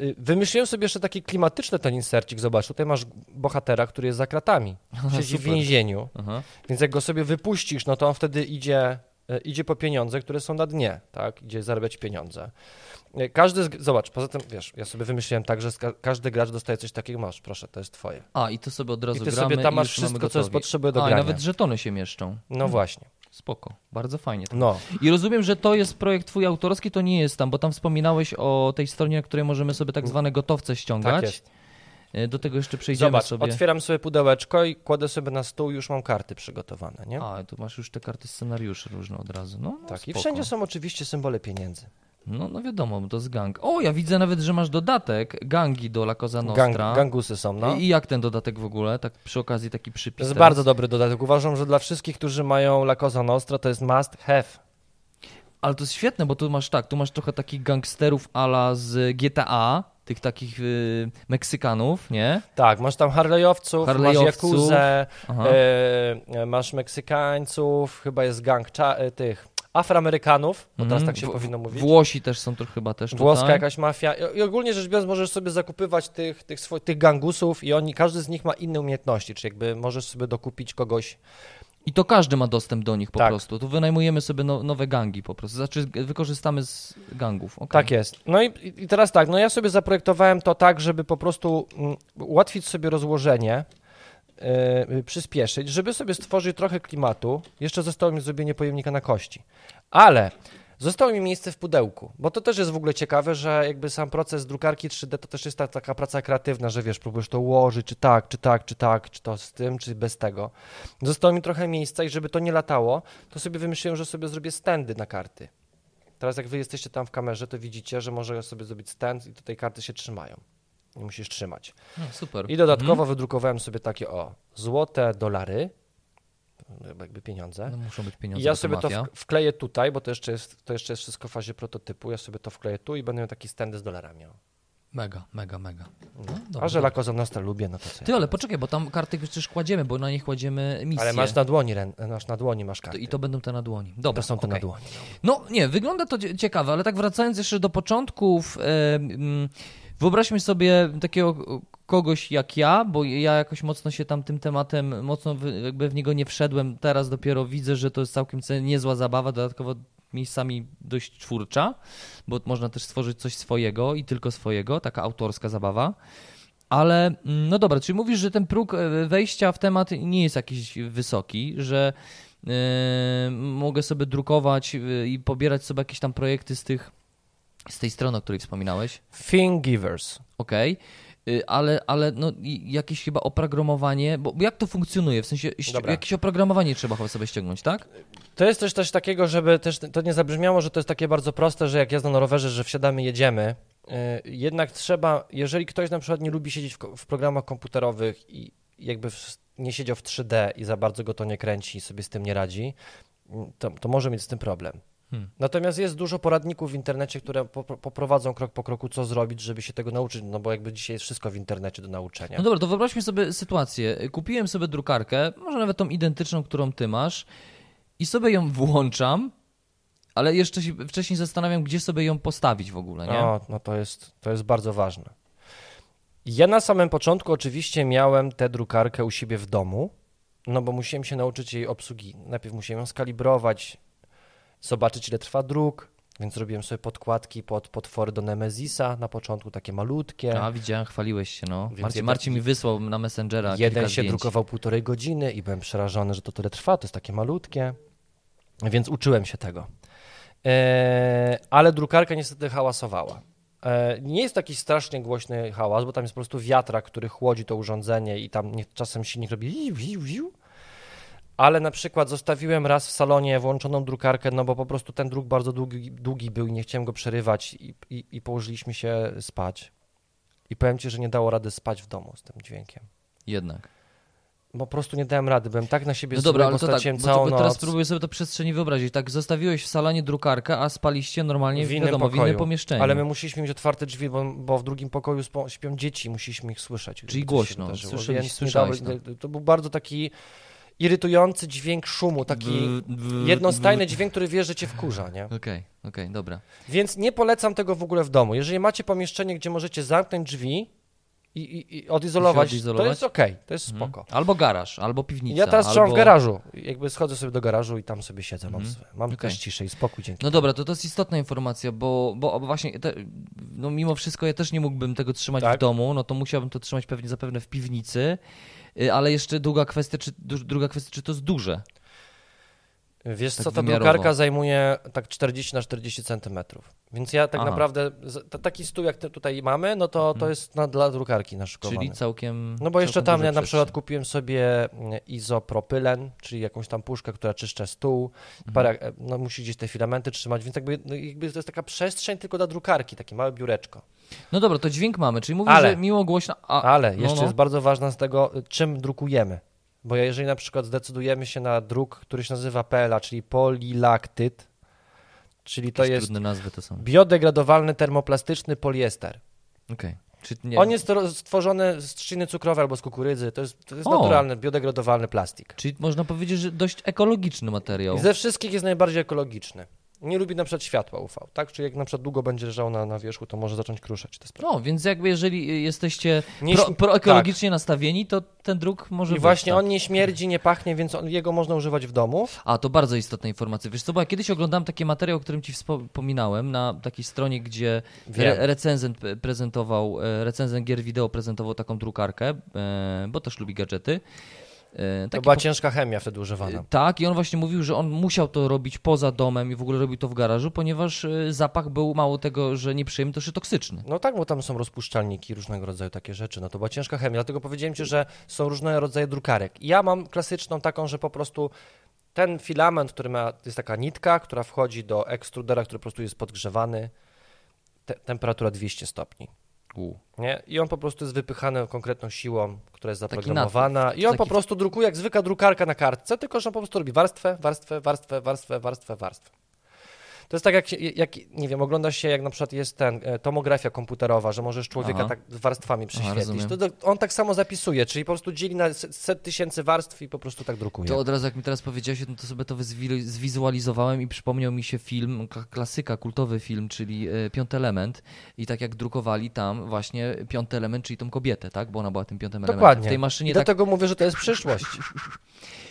Y, Wymyśliłem sobie jeszcze taki klimatyczny ten insercik. Zobacz, tutaj masz bohatera, który jest za kratami. Siedzi w więzieniu, Aha. więc jak go sobie wypuścisz, no to on wtedy idzie, y, idzie po pieniądze, które są na dnie, tak? Idzie zarabiać pieniądze. Każdy, z... zobacz, poza tym, wiesz, ja sobie wymyśliłem tak, że ska- każdy gracz dostaje coś takiego, masz, proszę, to jest twoje. A, i to sobie od razu I ty gramy sobie tam i masz wszystko, co jest potrzebne do A, i grania. nawet żetony się mieszczą. No właśnie. Spoko, bardzo fajnie. No. I rozumiem, że to jest projekt twój autorski, to nie jest tam, bo tam wspominałeś o tej stronie, na której możemy sobie tak zwane gotowce ściągać. Tak jest. E, Do tego jeszcze przejdziemy Zobacz, sobie. otwieram sobie pudełeczko i kładę sobie na stół i już mam karty przygotowane, nie? A, tu masz już te karty scenariuszy różne od razu. No, no tak, i spoko. wszędzie są oczywiście symbole pieniędzy. No, no wiadomo, bo to jest gang. O, ja widzę nawet, że masz dodatek gangi do La Cosa Gang, Nostra. gangusy są, no. I jak ten dodatek w ogóle? Tak przy okazji taki przypis. To jest teraz. bardzo dobry dodatek. Uważam, że dla wszystkich, którzy mają La Cosa Nostra, to jest must have. Ale to jest świetne, bo tu masz tak, tu masz trochę takich gangsterów ala z GTA, tych takich y, Meksykanów, nie? Tak, masz tam Harley'owców, masz Harley'owców. Jakuzę, Aha. e, masz Meksykańców, chyba jest gang e, tych Afroamerykanów, bo teraz Mhm. tak się W- powinno mówić. Włosi też są to chyba też Włoska tutaj. jakaś mafia. I, I ogólnie rzecz biorąc, możesz sobie zakupywać tych, tych, tych gangusów i oni, każdy z nich ma inne umiejętności, czy jakby możesz sobie dokupić kogoś. I to każdy ma dostęp do nich po Tak. prostu. Tu wynajmujemy sobie no, nowe gangi po prostu. Znaczy wykorzystamy z gangów. Okay. Tak jest. No i, i teraz tak, no ja sobie zaprojektowałem to tak, żeby po prostu mm, ułatwić sobie rozłożenie, yy, przyspieszyć, żeby sobie stworzyć trochę klimatu. Jeszcze zostało mi zrobienie pojemnika na kości. Ale zostało mi miejsce w pudełku, bo to też jest w ogóle ciekawe, że jakby sam proces drukarki 3D to też jest ta, taka praca kreatywna, że wiesz, próbujesz to ułożyć, czy tak, czy tak, czy tak, czy to z tym, czy bez tego. Zostało mi trochę miejsca i żeby to nie latało, to sobie wymyśliłem, że sobie zrobię stędy na karty. Teraz jak wy jesteście tam w kamerze, to widzicie, że może sobie zrobić stand i tutaj karty się trzymają. Nie musisz trzymać. No, super. I dodatkowo wydrukowałem sobie takie o, złote dolary, jakby pieniądze. No, muszą być I pieniądze, ja bo sobie to wkleję tutaj, bo to jeszcze, jest, to jeszcze jest wszystko w fazie prototypu. Ja sobie to wkleję tu i będę miał taki standy z dolarami. Mega, mega, mega. No, A że La Cosa Nostra lubię, no to co? Ty, ja ale poczekaj, bo tam karty przecież kładziemy, bo na nie kładziemy misje. Ale masz na dłoni, masz na dłoni masz karty. I to będą te na dłoni. Dobra, to są te na okej. dłoni. No nie, wygląda to cie- ciekawe, ale tak wracając jeszcze do początków, e, mm, wyobraźmy sobie takiego kogoś jak ja, bo ja jakoś mocno się tam tym tematem, mocno jakby w niego nie wszedłem, teraz dopiero widzę, że to jest całkiem niezła zabawa, dodatkowo miejscami dość twórcza, bo można też stworzyć coś swojego i tylko swojego, taka autorska zabawa. Ale mm, no dobra, czyli mówisz, że ten próg e, wejścia w temat nie jest jakiś wysoki, że e, mogę sobie drukować e, i pobierać sobie jakieś tam projekty z tych z tej strony, o której wspominałeś. Thing Givers. Okej. Y, Ale, ale no, jakieś chyba oprogramowanie, bo jak to funkcjonuje? W sensie Dobra. jakieś oprogramowanie trzeba chyba sobie ściągnąć, tak? To jest też coś takiego, żeby też to nie zabrzmiało, że to jest takie bardzo proste, że jak jazda na rowerze, że wsiadamy, jedziemy. Yy, Jednak trzeba, jeżeli ktoś na przykład nie lubi siedzieć w, w programach komputerowych i jakby w, nie siedział w 3D i za bardzo go to nie kręci i sobie z tym nie radzi, mm, to, to może mieć z tym problem. Hmm. Natomiast jest dużo poradników w internecie, które po, poprowadzą krok po kroku, co zrobić, żeby się tego nauczyć, no bo jakby dzisiaj jest wszystko w internecie do nauczenia. No dobra, to wyobraźmy sobie sytuację. Kupiłem sobie drukarkę, może nawet tą identyczną, którą ty masz i sobie ją włączam, ale jeszcze się wcześniej zastanawiam, gdzie sobie ją postawić w ogóle, nie? No, no to, jest, to jest bardzo ważne. Ja na samym początku oczywiście miałem tę drukarkę u siebie w domu, no bo musiałem się nauczyć jej obsługi. Najpierw musiałem ją skalibrować, zobaczyć ile trwa druk, więc zrobiłem sobie podkładki pod potwory do Nemezisa na początku, takie malutkie. A widziałem, chwaliłeś się, no. Więc Marcin, Marcin mi wysłał na Messengera Jeden się zdjęć. drukował półtorej godziny i byłem przerażony, że to tyle trwa, to jest takie malutkie, więc uczyłem się tego. E, ale drukarka niestety hałasowała. E, nie jest taki strasznie głośny hałas, bo tam jest po prostu wiatrak, który chłodzi to urządzenie i tam nie, czasem silnik robi wiu, wiu, wiu. Ale na przykład zostawiłem raz w salonie włączoną drukarkę, no bo po prostu ten druk bardzo długi, długi był i nie chciałem go przerywać i, i, i położyliśmy się spać. I powiem Ci, że nie dało rady spać w domu z tym dźwiękiem Jednak. po prostu nie dałem rady, byłem tak na siebie No dobra, ale to tak, straciłem bo całą to, teraz próbuję sobie to przestrzeni wyobrazić. Tak, zostawiłeś w salonie drukarkę, a spaliście normalnie W w, innym wiadomo, w pokoju. innym pomieszczeniu. Ale my musieliśmy mieć otwarte drzwi, bo, bo w drugim pokoju śpią dzieci, musieliśmy ich słyszeć. Czyli głośno, wydarzyło, słyszeli- więc nie słyszałeś dało- To był bardzo taki irytujący dźwięk szumu, taki jednostajny dźwięk, który wie, że cię wkurza, nie? Okej, okej, dobra. Więc nie polecam tego w ogóle w domu. Jeżeli macie pomieszczenie, gdzie możecie zamknąć drzwi i, i, i odizolować, odizolować? to jest okej, to jest Mhm. spoko. Albo garaż, albo piwnica. Ja teraz albo... trzymam w garażu. Jakby schodzę sobie do garażu i tam sobie siedzę. Mam, Mhm. swoje- mam Okej. też ciszę i spokój dzięki No dobra, to to jest istotna informacja, bo, bo właśnie, te, no mimo wszystko ja też nie mógłbym tego trzymać Tak. w domu, no to musiałbym to trzymać pewnie zapewne w piwnicy, ale jeszcze druga kwestia, czy, druga kwestia, czy to jest duże? Wiesz Tak co, ta wymiarowo. drukarka zajmuje tak 40 na 40 centymetrów. Więc ja tak Aha. naprawdę, taki stół jak tutaj mamy, no to, to jest na, dla drukarki naszykowany. Mhm. Czyli całkiem. No bo jeszcze tam ja na przykład kupiłem sobie mm, izopropylen, czyli jakąś tam puszkę, która czyszcza stół, Mhm. parę, e, no musi gdzieś te filamenty trzymać, więc jakby, no jakby to jest taka przestrzeń tylko dla drukarki, takie małe biureczko. No dobra, to dźwięk mamy, czyli mówisz, Ale- że miło głośno. A, Ale no, jeszcze no. jest bardzo ważna z tego, y, czym drukujemy. Bo jeżeli na przykład zdecydujemy się na druk, który się nazywa PLA, czyli polilaktyd, czyli to jest trudne nazwy to są. biodegradowalny termoplastyczny poliester. Okej. Czy nie, On jest stworzony z trzciny cukrowej albo z kukurydzy. To jest, to jest naturalny, biodegradowalny plastik. Czyli można powiedzieć, że dość ekologiczny materiał. Ze wszystkich jest najbardziej ekologiczny. Nie lubi na przykład światła UV, tak? Czyli jak na przykład długo będzie leżał na, na wierzchu, to może zacząć kruszać te sprawy. No, więc jakby jeżeli jesteście Nie pro, proekologicznie nastawieni, to ten druk może I być. właśnie tak. on nie śmierdzi, nie pachnie, więc on, jego można używać w domu. A, to bardzo istotna informacja. Wiesz co, bo ja kiedyś oglądałem taki materiał, o którym ci wspominałem, na takiej stronie, gdzie re recenzent prezentował, e, recenzent gier wideo prezentował taką drukarkę, e, bo też lubi gadżety. E, To była ciężka chemia wtedy używana. Tak, i on właśnie mówił, że on musiał to robić poza domem i w ogóle robił to w garażu, ponieważ e, zapach był mało tego, że nieprzyjemny, to jeszcze toksyczny. No tak, bo tam są rozpuszczalniki, różnego rodzaju takie rzeczy. No to była ciężka chemia, dlatego powiedziałem ci, że są różne rodzaje drukarek. Ja mam klasyczną taką, że po prostu ten filament, który ma, to jest taka nitka, która wchodzi do ekstrudera, który po prostu jest podgrzewany, te, temperatura 200 stopni. U. Nie? I on po prostu jest wypychany konkretną siłą, która jest zaprogramowana. I on taki- po prostu drukuje jak zwykła drukarka na kartce, tylko że on po prostu robi warstwę, warstwę, warstwę, warstwę, warstwę, warstwę. To jest tak jak, jak, nie wiem, ogląda się jak na przykład jest ten, e, tomografia komputerowa, że możesz człowieka Aha. tak warstwami prześwietlić. rozumiem. to, to on tak samo zapisuje, czyli po prostu dzieli na set, tysięcy warstw i po prostu tak drukuje. To od razu, jak mi teraz powiedziałeś, no to sobie to zwizualizowałem i przypomniał mi się film, klasyka, kultowy film, czyli e, Piąty Element. I tak jak drukowali tam właśnie Piąty Element, czyli tą kobietę, tak? Bo ona była tym piątym elementem. Dokładnie. W tej I maszynie tak dlatego mówię, że to jest przyszłość.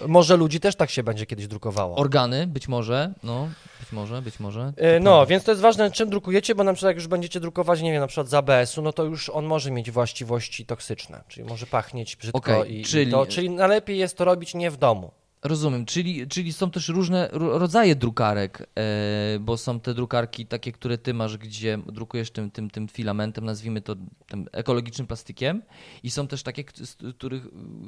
Może ludzi też tak się będzie kiedyś drukowało. organy, być może, no, być może, być może. E, No, więc to jest ważne, czym drukujecie, bo na przykład jak już będziecie drukować, nie wiem, na przykład z ABS-u, no to już on może mieć właściwości toksyczne, czyli może pachnieć brzydko Okej, i, czyli- i to, czyli najlepiej jest to robić nie w domu. Rozumiem, czyli, czyli są też różne ro- rodzaje drukarek, e, bo są te drukarki takie, które ty masz, gdzie drukujesz tym, tym, tym filamentem, nazwijmy to tym ekologicznym plastikiem i są też takie, których,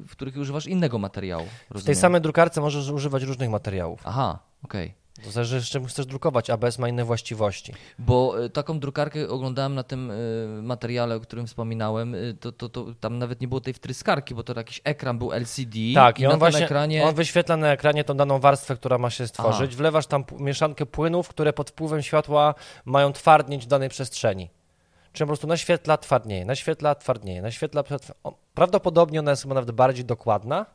w których używasz innego materiału. W Rozumiem. tej samej drukarce możesz używać różnych materiałów. Aha, okej. To zależy, z czym chcesz drukować. ABS ma inne właściwości. Bo e, taką drukarkę oglądałem na tym e, materiale, o którym wspominałem, e, to, to, to tam nawet nie było tej wtryskarki, bo to jakiś ekran był LCD tak, i, i na on tym właśnie ekranie... on wyświetla na ekranie tą daną warstwę, która ma się stworzyć. Aha. Wlewasz tam mieszankę płynów, które pod wpływem światła mają twardnieć w danej przestrzeni. Czyli po prostu naświetla, twardnieje, naświetla, twardnieje, naświetla, Prawdopodobnie ona jest chyba nawet bardziej dokładna,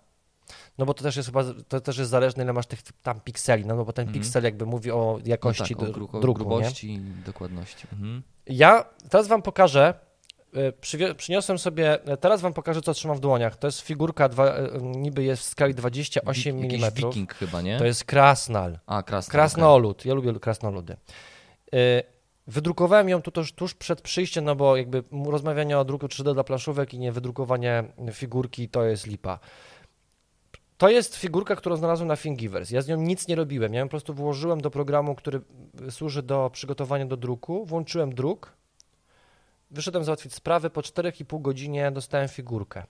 no bo to też jest chyba, to też jest zależne ile masz tych tam pikseli, no bo ten Mhm. piksel jakby mówi o no jakości tak, o dru- o druku, nie? grubości i dokładności. Mhm. Ja teraz wam pokażę, y, przyniosłem sobie, y, teraz wam pokażę co trzymam w dłoniach. To jest figurka, dwa, y, niby jest w skali 28 Wi- mm. wiking chyba, nie? To jest krasnal. A, krasnal. Krasnolud. Ja lubię krasnoludy. Wydrukowałem ją tu tuż, tuż przed przyjściem, no bo jakby rozmawianie o druku 3D dla planszówek i nie wydrukowanie figurki to jest lipa. To jest figurka, którą znalazłem na Thingiverse. Ja z nią nic nie robiłem. Ja ją po prostu włożyłem do programu, który służy do przygotowania do druku. Włączyłem druk. Wyszedłem załatwić sprawę. Po 4,5 godzinie dostałem figurkę.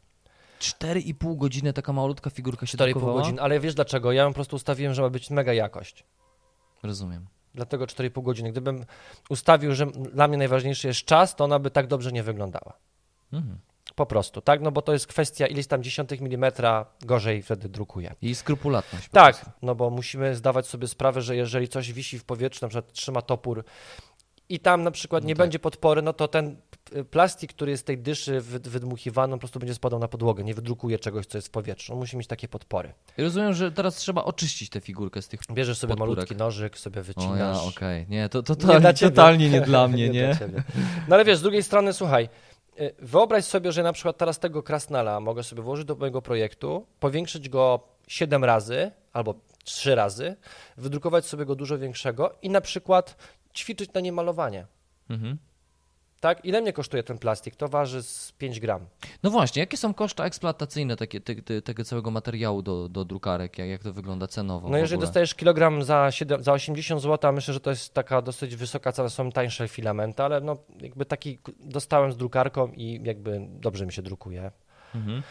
4,5 godziny taka malutka figurka się 4,5 drukowała? godzin. Ale wiesz dlaczego? Ja ją po prostu ustawiłem, że ma być mega jakość. Rozumiem. Dlatego 4,5 godziny. Gdybym ustawił, że dla mnie najważniejszy jest czas, to ona by tak dobrze nie wyglądała. Mhm. Po prostu, tak? No bo to jest kwestia ileś tam dziesiątych milimetra gorzej wtedy drukuje. I skrupulatność. Tak, prostu. no bo musimy zdawać sobie sprawę, że jeżeli coś wisi w powietrzu, na przykład trzyma topór i tam na przykład No nie tak. będzie podpory, no to ten p- plastik, który jest z tej dyszy wyd- wydmuchiwany, po prostu będzie spadał na podłogę, nie wydrukuje czegoś, co jest w powietrzu. On musi mieć takie podpory. I Rozumiem, że teraz trzeba oczyścić tę figurkę z tych... Bierzesz sobie Podpórek. malutki nożyk, sobie wycinasz. ja, okej. Nie, to, to, Nie to ciebie. totalnie nie dla mnie, Nie nie? dla. No ale wiesz, z drugiej strony, słuchaj, y, wyobraź sobie, że na przykład teraz tego krasnala mogę sobie włożyć do mojego projektu, powiększyć go 7 razy albo 3 razy, wydrukować sobie go dużo większego i na przykład ćwiczyć na nim malowanie. Mhm. Tak? Ile mnie kosztuje ten plastik? To waży z 5 gram. No właśnie, jakie są koszty eksploatacyjne takie, te, te, tego całego materiału do, do drukarek? Jak, jak to wygląda cenowo? No jeżeli dostajesz kilogram za, 7, za 80 zł, myślę, że to jest taka dosyć wysoka cena, są tańsze filamenty, ale no jakby taki dostałem z drukarką i jakby dobrze mi się drukuje. Mhm.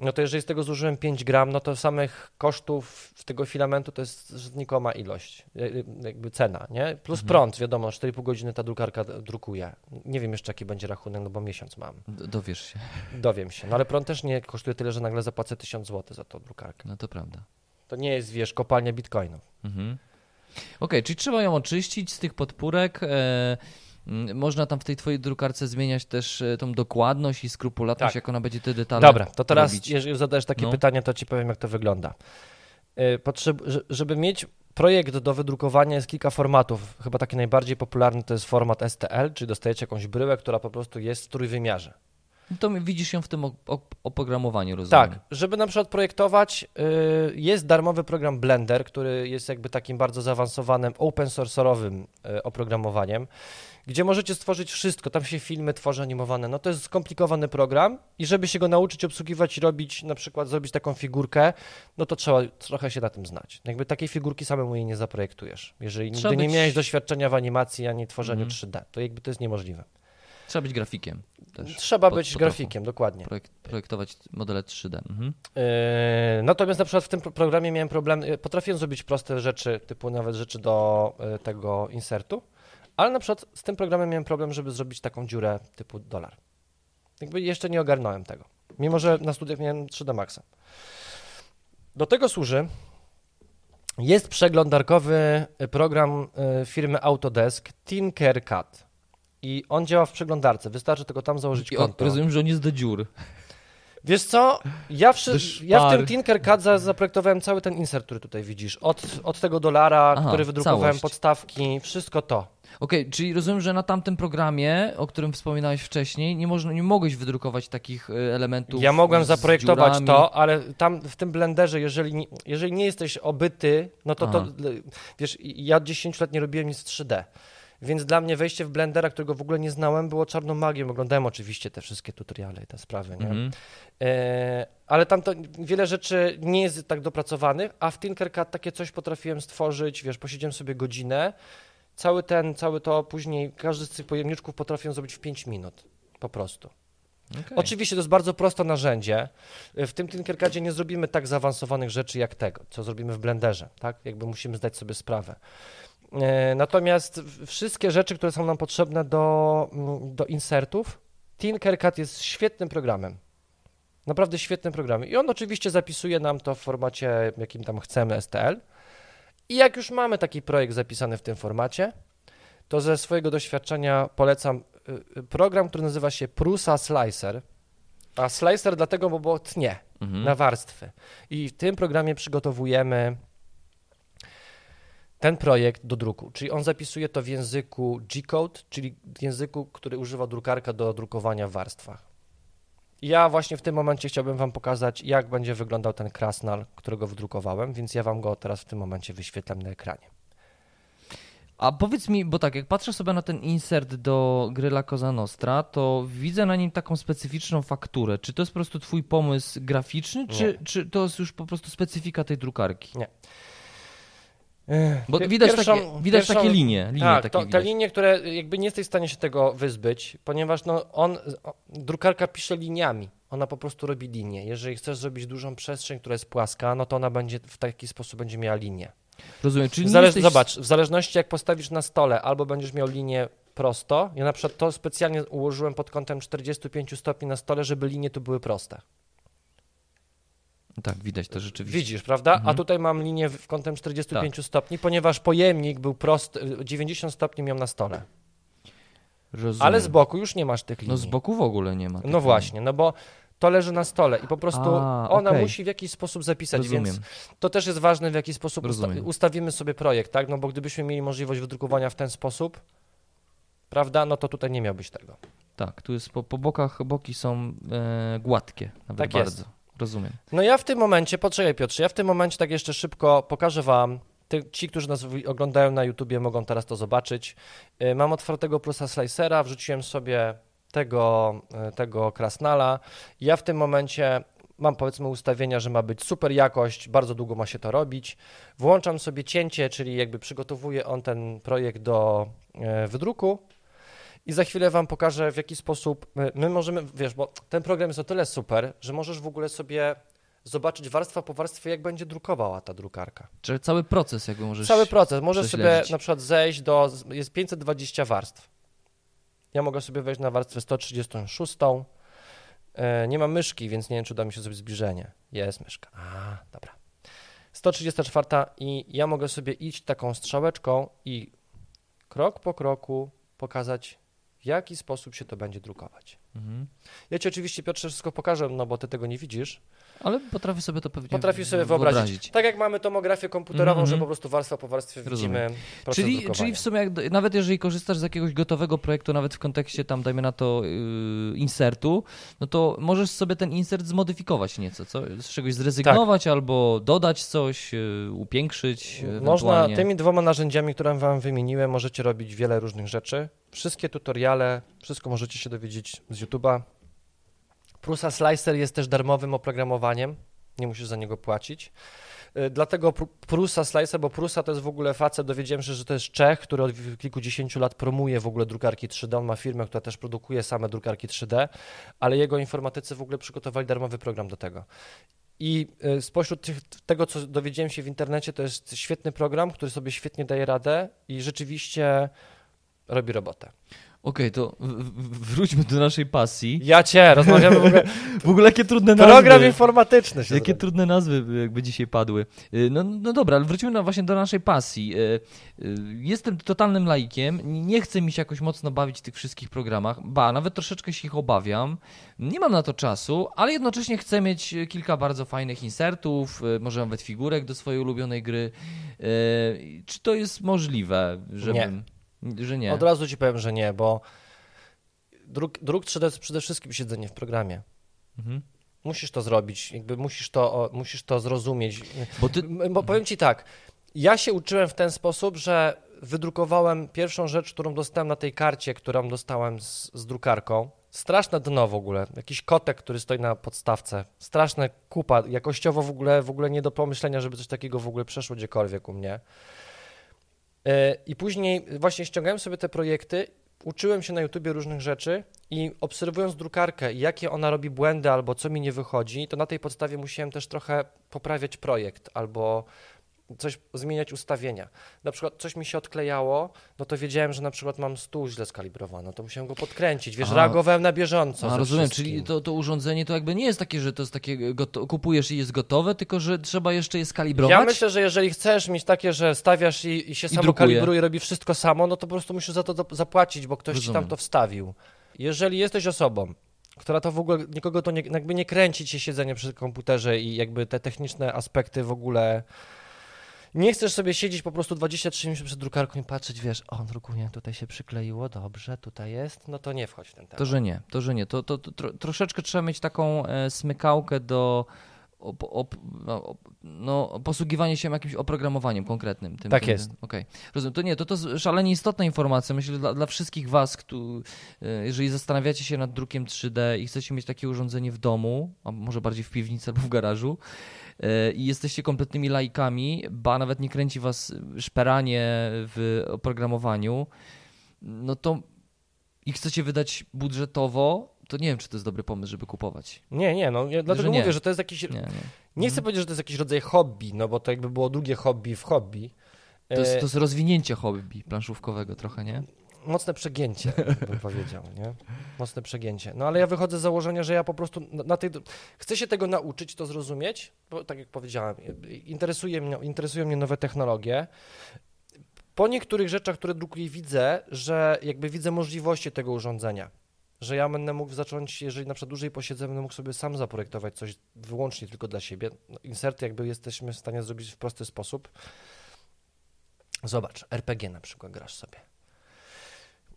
No to jeżeli z tego zużyłem 5 gram, no to samych kosztów tego filamentu to jest znikoma ilość, e, e, jakby cena, nie? Plus Mhm. prąd, wiadomo, 4,5 godziny ta drukarka drukuje. Nie wiem jeszcze jaki będzie rachunek, no bo miesiąc mam. D- Dowiesz się, Dowiem się. No ale prąd też nie kosztuje tyle, że nagle zapłacę 1000 zł za tą drukarkę. no to prawda. To nie jest, wiesz, kopalnia bitcoinów. Mhm. Okej, czyli trzeba ją oczyścić z tych podpórek. Mm, można tam w tej twojej drukarce zmieniać też e, tą dokładność i skrupulatność, Tak. jak ona będzie te detale Dobra, to teraz, robić. jeżeli zadajesz takie No. pytanie, to ci powiem, jak to wygląda. Y, Potrzeb, że- żeby mieć projekt do wydrukowania jest kilka formatów. Chyba taki najbardziej popularny to jest format STL, czyli dostajecie jakąś bryłę, która po prostu jest w trójwymiarze. To mi- widzisz ją w tym op- op- oprogramowaniu, rozumiem. Tak, żeby na przykład projektować, y, jest darmowy program Blender, który jest jakby takim bardzo zaawansowanym, open source'owym y, oprogramowaniem, gdzie możecie stworzyć wszystko, tam się filmy tworzy animowane, no to jest skomplikowany program i żeby się go nauczyć obsługiwać i robić, na przykład zrobić taką figurkę, no to trzeba trochę się na tym znać. Jakby takiej figurki samemu jej nie zaprojektujesz, jeżeli Trzeba nigdy nie być- miałeś doświadczenia w animacji ani tworzeniu Mhm. 3D, to jakby to jest niemożliwe. Trzeba być grafikiem też. Trzeba po- być po grafikiem, dokładnie. Projekt, projektować modele 3D. Mhm. Yy, Natomiast na przykład w tym pro- programie miałem problem, potrafiłem zrobić proste rzeczy, typu nawet rzeczy do yy, tego insertu, ale na przykład z tym programem miałem problem, żeby zrobić taką dziurę typu dolar. Jakby jeszcze nie ogarnąłem tego, mimo że na studiach miałem 3D Maxa. Do tego służy jest przeglądarkowy program yy, firmy Autodesk Tinkercad i on działa w przeglądarce, wystarczy tylko tam założyć I konto. o, rozumiem, że on jest do dziur. Wiesz co, ja ja w tym Tinkercad za, zaprojektowałem cały ten insert, który tutaj widzisz. Od, od tego dolara, Aha, który wydrukowałem, całość. podstawki, wszystko to. Okej, czyli rozumiem, że na tamtym programie, o którym wspominałeś wcześniej, nie, można, nie mogłeś wydrukować takich e, elementów. Ja mogłem zaprojektować dziurami. to, ale tam w tym blenderze, jeżeli, nie- jeżeli nie jesteś obyty, no to, to Aha. wiesz, ja od 10 lat nie robiłem nic 3D. Więc dla mnie wejście w Blendera, którego w ogóle nie znałem, było czarną magią. Oglądałem oczywiście te wszystkie tutoriale i te sprawy, nie? Mhm. E, ale tam to wiele rzeczy nie jest tak dopracowanych, a w Tinkercad takie coś potrafiłem stworzyć, wiesz, posiedziałem sobie godzinę, cały ten, cały to później, każdy z tych pojemniczków potrafiłem zrobić w 5 minut, po prostu. Okej. Oczywiście to jest bardzo proste narzędzie, w tym Tinkercadzie nie zrobimy tak zaawansowanych rzeczy jak tego, co zrobimy w Blenderze, tak, jakby musimy zdać sobie sprawę. E, Natomiast wszystkie rzeczy, które są nam potrzebne do, mm, do insertów, Tinkercad jest świetnym programem. Naprawdę świetnym programem. I on oczywiście zapisuje nam to w formacie, jakim tam chcemy, STL. I jak już mamy taki projekt zapisany w tym formacie, to ze swojego doświadczenia polecam y, y, program, który nazywa się Prusa Slicer. A slicer dlatego, bo, bo tnie Mhm. na warstwy. I w tym programie przygotowujemy ten projekt do druku. Czyli on zapisuje to w języku G-code, czyli w języku, który używa drukarka do drukowania w warstwach. Ja właśnie w tym momencie chciałbym Wam pokazać, jak będzie wyglądał ten krasnal, którego wydrukowałem, więc ja Wam go teraz w tym momencie wyświetlam na ekranie. A powiedz mi, bo tak, jak patrzę sobie na ten insert do Gryla Cosa Nostra, to widzę na nim taką specyficzną fakturę. Czy to jest po prostu twój pomysł graficzny, czy, czy to jest już po prostu specyfika tej drukarki? Bo widać, pierwszą- takie, widać pierwszą- takie linie. linie tak, takie to, te linie, które jakby nie jesteś w stanie się tego wyzbyć, ponieważ no on, drukarka pisze liniami. Ona po prostu robi linię. Jeżeli chcesz zrobić dużą przestrzeń, która jest płaska, no to ona będzie w taki sposób będzie miała linię. Rozumiem, czyli Zale- jesteś... Zobacz, w zależności jak postawisz na stole, albo będziesz miał linię prosto. Ja na przykład to specjalnie ułożyłem pod kątem 45 stopni na stole, żeby linie tu były proste. Tak, widać to rzeczywiście. Widzisz, prawda? A Mhm. tutaj mam linię w kątem 45 Tak. stopni, ponieważ pojemnik był prosty, 90 stopni miał na stole. Rozumiem. Ale z boku już nie masz tych linii. No z boku w ogóle nie ma. No właśnie, no bo to leży na stole i po prostu A, ona okej. musi w jakiś sposób zapisać, Rozumiem. więc to też jest ważne, w jaki sposób usta ustawimy sobie projekt, tak? No bo gdybyśmy mieli możliwość wydrukowania w ten sposób, prawda, no to tutaj nie miałbyś tego. Tak, tu jest po, po bokach, boki są e, gładkie, nawet Tak jest. Rozumiem. No ja w tym momencie, poczekaj Piotrze, ja w tym momencie tak jeszcze szybko pokażę Wam ci, którzy nas oglądają na YouTubie, mogą teraz to zobaczyć. Y, Mam otwartego plusa slicera, wrzuciłem sobie tego, y, tego krasnala. Ja w tym momencie mam powiedzmy ustawienia, że ma być super jakość, bardzo długo ma się to robić. Włączam sobie cięcie, czyli jakby przygotowuje on ten projekt do e, wydruku. I za chwilę Wam pokażę, w jaki sposób my, my możemy, wiesz, bo ten program jest o tyle super, że możesz w ogóle sobie zobaczyć warstwa po warstwie, jak będzie drukowała ta drukarka. Czyli cały proces jakby możesz... Cały proces. Możesz sobie na przykład zejść do, jest 520 warstw. Ja mogę sobie wejść na warstwę 136. E, Nie mam myszki, więc nie wiem, czy uda mi się zrobić zbliżenie. Jest myszka. A, dobra. 134 i ja mogę sobie iść taką strzałeczką i krok po kroku pokazać, w jaki sposób się to będzie drukować. Mhm. Ja Ci oczywiście, Piotrze, wszystko pokażę, no bo Ty tego nie widzisz. Ale potrafię sobie to pewnie Potrafisz sobie w- wyobrazić. Tak jak mamy tomografię komputerową, Mhm, że mhm. po prostu warstwa po warstwie Rozumiem. widzimy Czyli, czyli w sumie, jak, nawet jeżeli korzystasz z jakiegoś gotowego projektu, nawet w kontekście tam, dajmy na to, yy, insertu, no to możesz sobie ten insert zmodyfikować nieco, co? Z czegoś zrezygnować albo dodać coś, yy, upiększyć Można tymi dwoma narzędziami, które wam wymieniłem, możecie robić wiele różnych rzeczy. Wszystkie tutoriale, wszystko możecie się dowiedzieć z YouTube'a. Prusa Slicer jest też darmowym oprogramowaniem, nie musisz za niego płacić. Y, Dlatego Pru- Prusa Slicer, bo Prusa to jest w ogóle facet, dowiedziałem się, że to jest Czech, który od kilkudziesięciu lat promuje w ogóle drukarki 3D. On ma firmę, która też produkuje same drukarki 3D, ale jego informatycy w ogóle przygotowali darmowy program do tego. I y, spośród tych, tego, co dowiedziałem się w internecie, to jest świetny program, który sobie świetnie daje radę i rzeczywiście robi robotę. Okej, to w- w- wróćmy do naszej pasji. Ja cię, rozmawiamy w ogóle. W ogóle jakie trudne nazwy. Program informatyczny się Jakie trudne nazwy jakby dzisiaj padły. Y, No, no dobra, ale wrócimy na, właśnie do naszej pasji. Y, y, Jestem totalnym laikiem, nie chcę mi się jakoś mocno bawić w tych wszystkich programach, ba, nawet troszeczkę się ich obawiam. Nie mam na to czasu, ale jednocześnie chcę mieć kilka bardzo fajnych insertów, y, może nawet figurek do swojej ulubionej gry. Y, Czy to jest możliwe, żebym... Że nie. Od razu ci powiem, że nie, bo druk, druk 3D to przede wszystkim siedzenie w programie. Mhm. Musisz to zrobić, jakby musisz to, musisz to zrozumieć. Bo ty... Bo powiem ci tak, ja się uczyłem w ten sposób, że wydrukowałem pierwszą rzecz, którą dostałem na tej karcie, którą dostałem z, z drukarką. Straszne dno w ogóle, jakiś kotek, który stoi na podstawce. Straszne kupa, jakościowo w ogóle, w ogóle nie do pomyślenia, żeby coś takiego w ogóle przeszło gdziekolwiek u mnie. Yy, I później właśnie ściągałem sobie te projekty, uczyłem się na YouTubie różnych rzeczy i obserwując drukarkę, jakie ona robi błędy albo co mi nie wychodzi, to na tej podstawie musiałem też trochę poprawiać projekt albo coś zmieniać ustawienia. Na przykład coś mi się odklejało, no to wiedziałem, że na przykład mam stół źle skalibrowany, to musiałem go podkręcić, wiesz, A. reagowałem na bieżąco. A, rozumiem, wszystkim. czyli to, to urządzenie to jakby nie jest takie, że to jest takie, kupujesz i jest gotowe, tylko że trzeba jeszcze je skalibrować. Ja myślę, że jeżeli chcesz mieć takie, że stawiasz i, i się samo drukuje. kalibruje, robi wszystko samo, no to po prostu musisz za to do- zapłacić, bo ktoś ci Rozumiem. tam to wstawił. Jeżeli jesteś osobą, która to w ogóle, nikogo to nie, jakby nie kręci cię siedzenie przy komputerze i jakby te techniczne aspekty w ogóle... Nie chcesz sobie siedzieć po prostu 23 minuty przed drukarką i patrzeć, wiesz, o, drukuje, tutaj się przykleiło, dobrze, tutaj jest, no to nie wchodź w ten temat. To, że nie, to, że nie. To, to, to tro, troszeczkę trzeba mieć taką e, smykałkę do op, op, no, op, no, posługiwania się jakimś oprogramowaniem konkretnym. Tym, Tak tym, jest. Okej, rozumiem. To nie, to to szalenie istotna informacja, myślę, dla, dla wszystkich was, którzy, jeżeli zastanawiacie się nad drukiem 3D i chcecie mieć takie urządzenie w domu, a może bardziej w piwnicy albo w garażu, e, i jesteście kompletnymi laikami, ba nawet nie kręci was szperanie w oprogramowaniu, no to i chcecie wydać budżetowo, to nie wiem, czy to jest dobry pomysł, żeby kupować. Nie, nie, no ja dlatego nie. mówię, że to jest jakiś... Nie, nie. Nie chcę powiedzieć, że to jest jakiś rodzaj hobby, no bo to jakby było drugie hobby w hobby. To jest, E, to jest rozwinięcie hobby planszówkowego trochę, nie? Mocne przegięcie, bym powiedział, nie? Mocne przegięcie. No ale ja wychodzę z założenia, że ja po prostu na, tej... Chcę się tego nauczyć, to zrozumieć, bo tak jak powiedziałem, interesuje mnie, interesują mnie nowe technologie. Po niektórych rzeczach, które drukuję, widzę, że jakby widzę możliwości tego urządzenia. Że ja będę mógł zacząć, jeżeli na przykład dłużej posiedzę, będę mógł sobie sam zaprojektować coś wyłącznie tylko dla siebie. No, Inserty jakby jesteśmy w stanie zrobić w prosty sposób. Zobacz, RPG na przykład grasz sobie.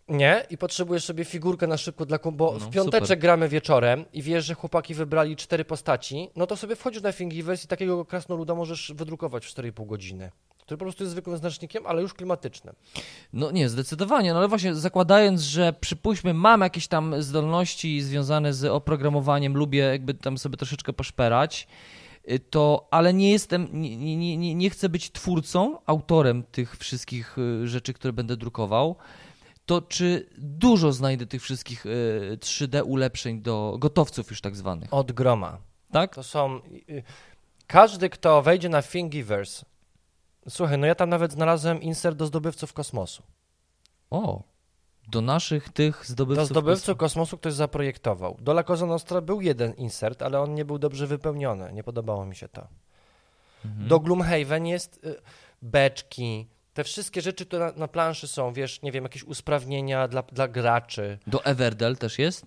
Nie? I potrzebujesz sobie figurkę na szybko dla bo No, w piąteczek super. gramy wieczorem i wiesz, że chłopaki wybrali cztery postaci, no to sobie wchodzisz na Thingiverse i takiego krasnoluda możesz wydrukować w 4,5 godziny. który po prostu jest zwykłym znacznikiem, ale już klimatycznym. No nie, zdecydowanie, no ale właśnie zakładając, że przypuśćmy mam jakieś tam zdolności związane z oprogramowaniem, lubię jakby tam sobie troszeczkę poszperać, y, to, ale nie jestem, nie, nie, nie, nie chcę być twórcą, autorem tych wszystkich y, rzeczy, które będę drukował, to czy dużo znajdę tych wszystkich y, 3D ulepszeń do gotowców już tak zwanych, Od groma. tak? To są. y, Każdy, kto wejdzie na Thingiverse. Słuchaj, no ja tam nawet znalazłem insert do zdobywców kosmosu. O, do naszych tych Do zdobywców. zdobywców kosmosu ktoś zaprojektował. Do La Cosa Nostra był jeden insert, ale on nie był dobrze wypełniony. Nie podobało mi się to. Mhm. Do Gloomhaven jest y, beczki, te wszystkie rzeczy, które na, na planszy są, wiesz, nie wiem, jakieś usprawnienia dla, dla graczy. Do Everdell też jest?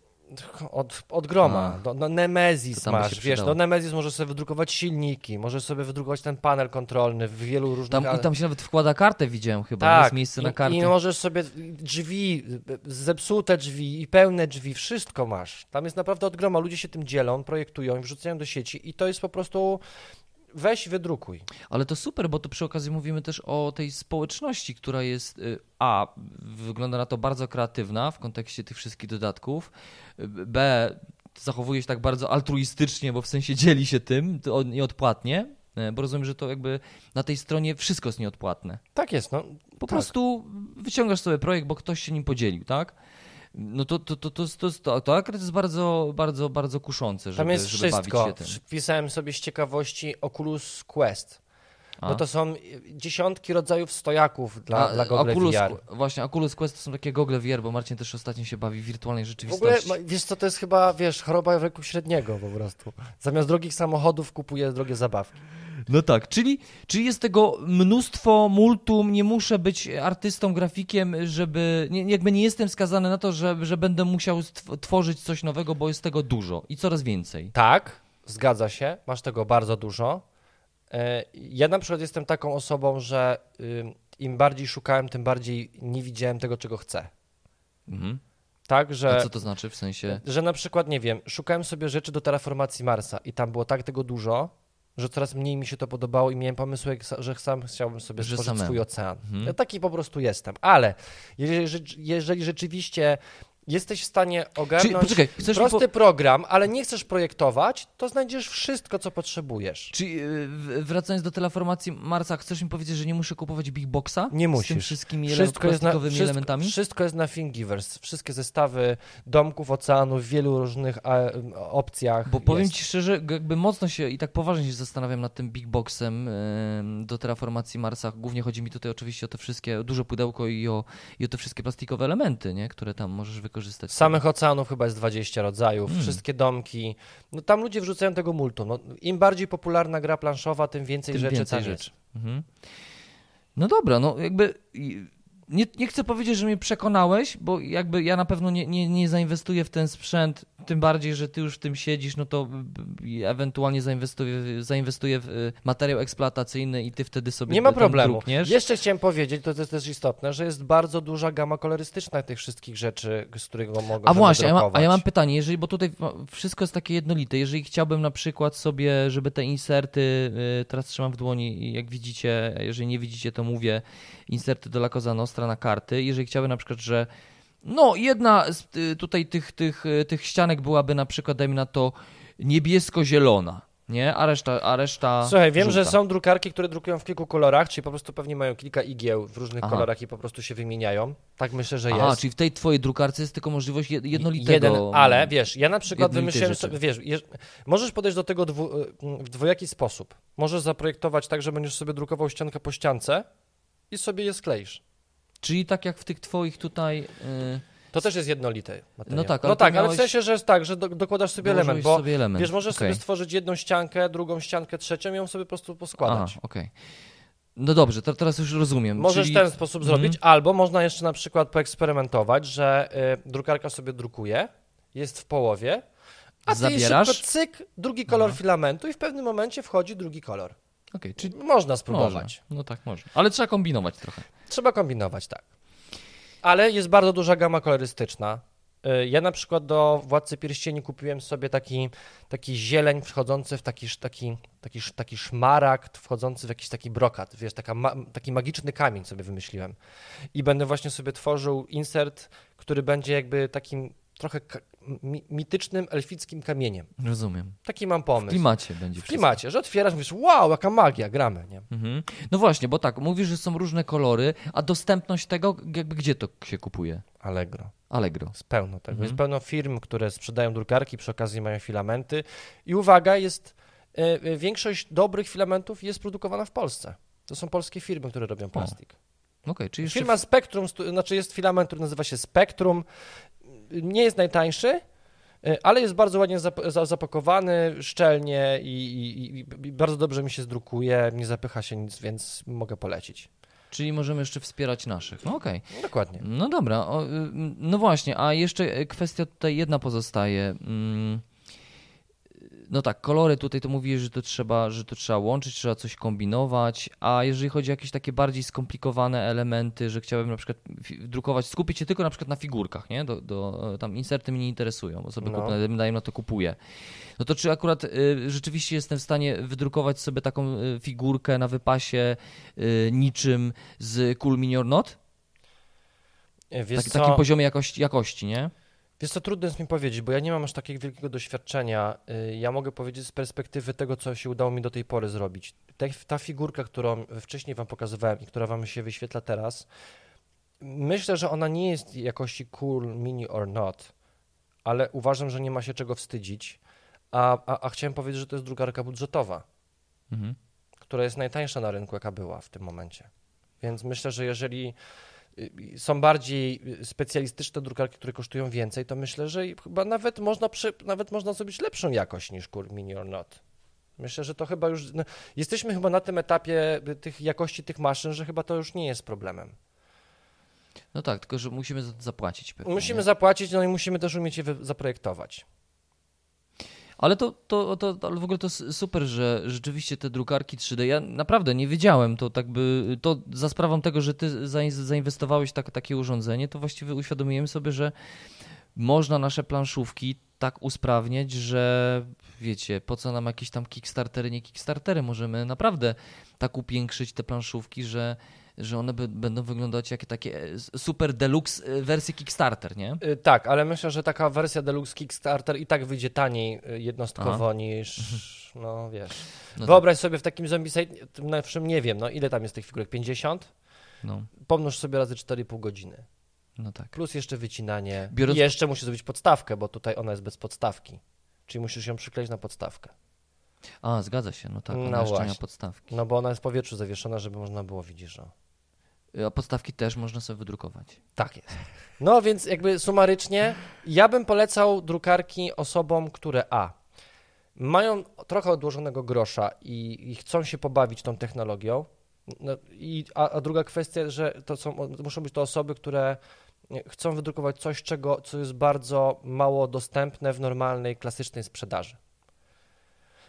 Od, od groma. Do, no się masz, wiesz, do Nemesis możesz sobie wydrukować silniki, możesz sobie wydrukować ten panel kontrolny w wielu różnych... Tam, I tam się nawet wkłada kartę, widziałem chyba, tak, jest miejsce na i- kartę. I możesz sobie drzwi, zepsute drzwi i pełne drzwi, wszystko masz. Tam jest naprawdę od groma, ludzie się tym dzielą, projektują i wrzucają do sieci i to jest po prostu weź wydrukuj. Ale to super, bo to przy okazji mówimy też o tej społeczności, która jest y, A, wygląda na to bardzo kreatywna w kontekście tych wszystkich dodatków, B, zachowuje się tak bardzo altruistycznie, bo w sensie dzieli się tym nieodpłatnie, y, bo rozumiem, że to jakby na tej stronie wszystko jest nieodpłatne. Tak jest, no. Po Tak. prostu wyciągasz sobie projekt, bo ktoś się nim podzielił, tak? No to, to, to, to, to, to, to akurat jest bardzo, bardzo, bardzo kuszące, żeby, Tam jest żeby bawić wszystko. się tym. Wpisałem sobie z ciekawości Oculus Quest, A. bo to są dziesiątki rodzajów stojaków dla, A, dla Google Oculus, VR. Właśnie, Oculus Quest to są takie gogle VR, bo Marcin też ostatnio się bawi w wirtualnej W ogóle, rzeczywistości. wiesz co, to jest chyba, wiesz, choroba wieku średniego po prostu. Zamiast drogich samochodów kupuję drogie zabawki. No tak, czyli, czyli jest tego mnóstwo, multum, nie muszę być artystą, grafikiem, żeby, nie, jakby nie jestem skazany na to, że, że będę musiał tworzyć coś nowego, bo jest tego dużo i coraz więcej. Tak, zgadza się, masz tego bardzo dużo. E, Ja na przykład jestem taką osobą, że ym, im bardziej szukałem, tym bardziej nie widziałem tego, czego chcę. Mhm. Tak, A że, co to znaczy w sensie? że na przykład, nie wiem, szukałem sobie rzeczy do terraformacji Marsa i tam było tak tego dużo, że coraz mniej mi się to podobało i miałem pomysł, że sam chciałbym sobie Że stworzyć samemu. swój ocean. Mhm. Ja taki po prostu jestem. Ale jeżeli, jeżeli rzeczywiście jesteś w stanie Czyli, ogarnąć poczekaj, chcesz prosty po... program, ale nie chcesz projektować, to znajdziesz wszystko, co potrzebujesz. Czyli w- wracając do teleformacji Marsa, chcesz mi powiedzieć, że nie muszę kupować Big Boxa? Nie Z tym musisz. wszystkimi Wszystko jest, na, plastikowymi wszystko, elementami? wszystko jest na Thingiverse. Wszystkie zestawy domków, oceanów w wielu różnych e, opcjach. Bo powiem jest. ci szczerze, jakby mocno się i tak poważnie się zastanawiam nad tym Big Boxem em, do terraformacji Marsa. Głównie chodzi mi tutaj oczywiście o te wszystkie, duże pudełko i o, i o te wszystkie plastikowe elementy, nie? które tam możesz wykorzystać. Samych oceanów chyba jest 20 rodzajów, Mm. wszystkie domki. No tam ludzie wrzucają tego multum. No, Im bardziej popularna gra planszowa, tym więcej Tym rzeczy więcej tam rzeczy. Mhm. No dobra, no jakby nie, nie chcę powiedzieć, że mnie przekonałeś, bo jakby ja na pewno nie, nie, nie zainwestuję w ten sprzęt, tym bardziej, że ty już w tym siedzisz, no to ewentualnie zainwestuję, zainwestuję w y, materiał eksploatacyjny i ty wtedy sobie Nie ma problemu. drukniesz. Jeszcze chciałem powiedzieć, to, to jest też istotne, że jest bardzo duża gama kolorystyczna tych wszystkich rzeczy, z których mogę A właśnie, a ja, ma, a ja mam pytanie, jeżeli, bo tutaj ma- wszystko jest takie jednolite, jeżeli chciałbym na przykład sobie, żeby te inserty, y, teraz trzymam w dłoni i jak widzicie, jeżeli nie widzicie, to mówię, inserty do La Cosa Nostra na karty, jeżeli chciałbym na przykład, że no jedna z y, tutaj tych, tych, y, tych ścianek byłaby na przykład, dajmy na to, niebiesko-zielona, nie? A reszta, a reszta Słuchaj, wiem, że są drukarki, które drukują w kilku kolorach, czyli po prostu pewnie mają kilka igieł w różnych Aha. kolorach i po prostu się wymieniają. Tak myślę, że jest. czyli w tej twojej drukarce jest tylko możliwość jed- jednolitego... Jeden, ale wiesz, ja na przykład wymyśliłem sobie, wiesz, jeż, możesz podejść do tego dwu, w dwojaki sposób. Możesz zaprojektować tak, że będziesz sobie drukował ściankę po ściance i sobie je skleisz. Czyli tak jak w tych twoich tutaj... Y, To też jest jednolity materiał. No tak, no ale tak to ale w miałeś- sensie, że jest tak, że do, dokładasz sobie element, bo sobie element. wiesz, możesz Okej. sobie stworzyć jedną ściankę, drugą ściankę, trzecią i ją sobie po prostu poskładać. Aha, okej. No dobrze, to teraz już rozumiem. Możesz Czyli... w ten sposób Mhm. zrobić, albo można jeszcze na przykład poeksperymentować, że y, drukarka sobie drukuje, jest w połowie, a ty Zabierasz? szybko cyk, drugi kolor Aha. filamentu i w pewnym momencie wchodzi drugi kolor. Okej, czyli Można spróbować. Można. No tak, może. Ale trzeba kombinować trochę. Trzeba kombinować, tak. Ale jest bardzo duża gama kolorystyczna. Y, Ja na przykład do Władcy Pierścieni kupiłem sobie taki, taki zieleń wchodzący w taki, taki, taki, taki szmaragd, wchodzący w jakiś taki brokat, wiesz, taka ma, taki magiczny kamień sobie wymyśliłem. I będę właśnie sobie tworzył insert, który będzie jakby takim trochę mitycznym, elfickim kamieniem. Rozumiem. Taki mam W pomysł. klimacie będzie W wszystko. klimacie, że otwierasz, mówisz, wow, jaka magia, gramy, nie? Mhm. No właśnie, bo tak, mówisz, że są różne kolory, a dostępność tego, jakby gdzie to się kupuje? Allegro. Allegro. Jest pełno tego. Mhm. Jest pełno firm, które sprzedają drukarki, przy okazji mają filamenty. I uwaga, jest e, większość dobrych filamentów jest produkowana w Polsce. To są polskie firmy, które robią plastik. Czyli jeszcze Firma Spectrum, stu- znaczy jest filament, który nazywa się Spectrum. Nie jest najtańszy, e, ale jest bardzo ładnie zap- za- zapakowany, szczelnie i, i, i, bardzo dobrze mi się zdrukuje, nie zapycha się nic, więc mogę polecić. Czyli możemy jeszcze wspierać naszych. No okej. Dokładnie. No dobra, o, y, no właśnie, a jeszcze kwestia tutaj jedna pozostaje. Mm, No tak, kolory tutaj to mówisz, że to trzeba, że to trzeba łączyć, trzeba coś kombinować, a jeżeli chodzi o jakieś takie bardziej skomplikowane elementy, że chciałbym na przykład drukować, skupić się tylko na przykład na figurkach, nie? Do, do, tam inserty mnie nie interesują, bo sobie No. daję na to kupuję. No to czy akurat y, rzeczywiście jestem w stanie wydrukować sobie taką y, figurkę na wypasie y, niczym z Cool Mini or Not? E, Wiesz Tak, takim poziomie jakości, jakości, nie? Wiesz co, trudno jest mi powiedzieć, bo ja nie mam aż takiego wielkiego doświadczenia. Y, Ja mogę powiedzieć z perspektywy tego, co się udało mi do tej pory zrobić. Ta, figurka, którą wcześniej wam pokazywałem i która wam się wyświetla teraz, myślę, że ona nie jest jakości cool, mini or not, ale uważam, że nie ma się czego wstydzić. A, a, a chciałem powiedzieć, że to jest drukarka budżetowa, Mhm. która jest najtańsza na rynku, jaka była w tym momencie. Więc myślę, że jeżeli są bardziej specjalistyczne drukarki, które kosztują więcej, to myślę, że chyba nawet można, przy, nawet można zrobić lepszą jakość niż Kur Mini or Not. Myślę, że to chyba już. No, jesteśmy chyba na tym etapie tych jakości tych maszyn, że chyba to już nie jest problemem. No tak, tylko że musimy zapłacić pewnie. Musimy nie? zapłacić, no i musimy też umieć je zaprojektować. Ale to, to, to, to w ogóle to super, że rzeczywiście te drukarki 3D, ja naprawdę nie wiedziałem, to tak by, to za sprawą tego, że ty zain- zainwestowałeś tak, takie urządzenie, to właściwie uświadomiłem sobie, że można nasze planszówki tak usprawniać, że wiecie, po co nam jakieś tam kickstartery, nie kickstartery, możemy naprawdę tak upiększyć te planszówki, że, że one by, będą wyglądać jak takie e, super deluxe e, wersje Kickstarter, nie? Y, Tak, ale myślę, że taka wersja Deluxe Kickstarter i tak wyjdzie taniej jednostkowo niż, no wiesz. No Wyobraź sobie w takim zombie site, tym najlepszym nie wiem, no ile tam jest tych figurek? 50? No, Pomnóż sobie razy 4,5 godziny. no tak. Plus jeszcze wycinanie. Biorąc- I jeszcze musisz zrobić podstawkę, bo tutaj ona jest bez podstawki. Czyli musisz ją przykleić na podstawkę. A, zgadza się, no tak, No ona jeszcze właśnie. podstawki. No bo ona jest w powietrzu zawieszona, żeby można było, widzisz, no. A podstawki też można sobie wydrukować. Tak jest. No więc jakby sumarycznie, ja bym polecał drukarki osobom, które A. Mają trochę odłożonego grosza i, i chcą się pobawić tą technologią. No, i, a, a druga kwestia, że to są, muszą być to osoby, które chcą wydrukować coś, czego, co jest bardzo mało dostępne w normalnej, klasycznej sprzedaży.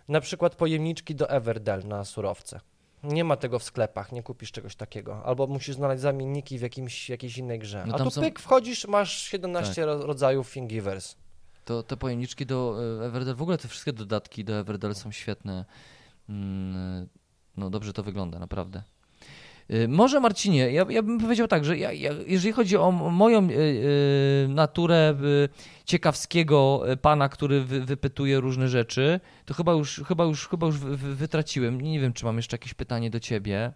Na przykład pojemniczki do Everdell na surowce. Nie ma tego w sklepach, nie kupisz czegoś takiego. Albo musisz znaleźć zamienniki w jakimś, jakiejś innej grze. No A tu są- pyk, wchodzisz, masz 17 ro- rodzajów Thingiverse. To te pojemniczki do e, Everdell, w ogóle te wszystkie dodatki do Everdell są świetne. Mm, No dobrze to wygląda, naprawdę. Y, Może Marcinie, ja, ja bym powiedział tak, że ja, ja, jeżeli chodzi o moją y, y, naturę ciekawskiego pana, który wy, wypytuje różne rzeczy, to chyba już, chyba już, chyba już wy, wy- wytraciłem. Nie wiem, czy mam jeszcze jakieś pytanie do ciebie.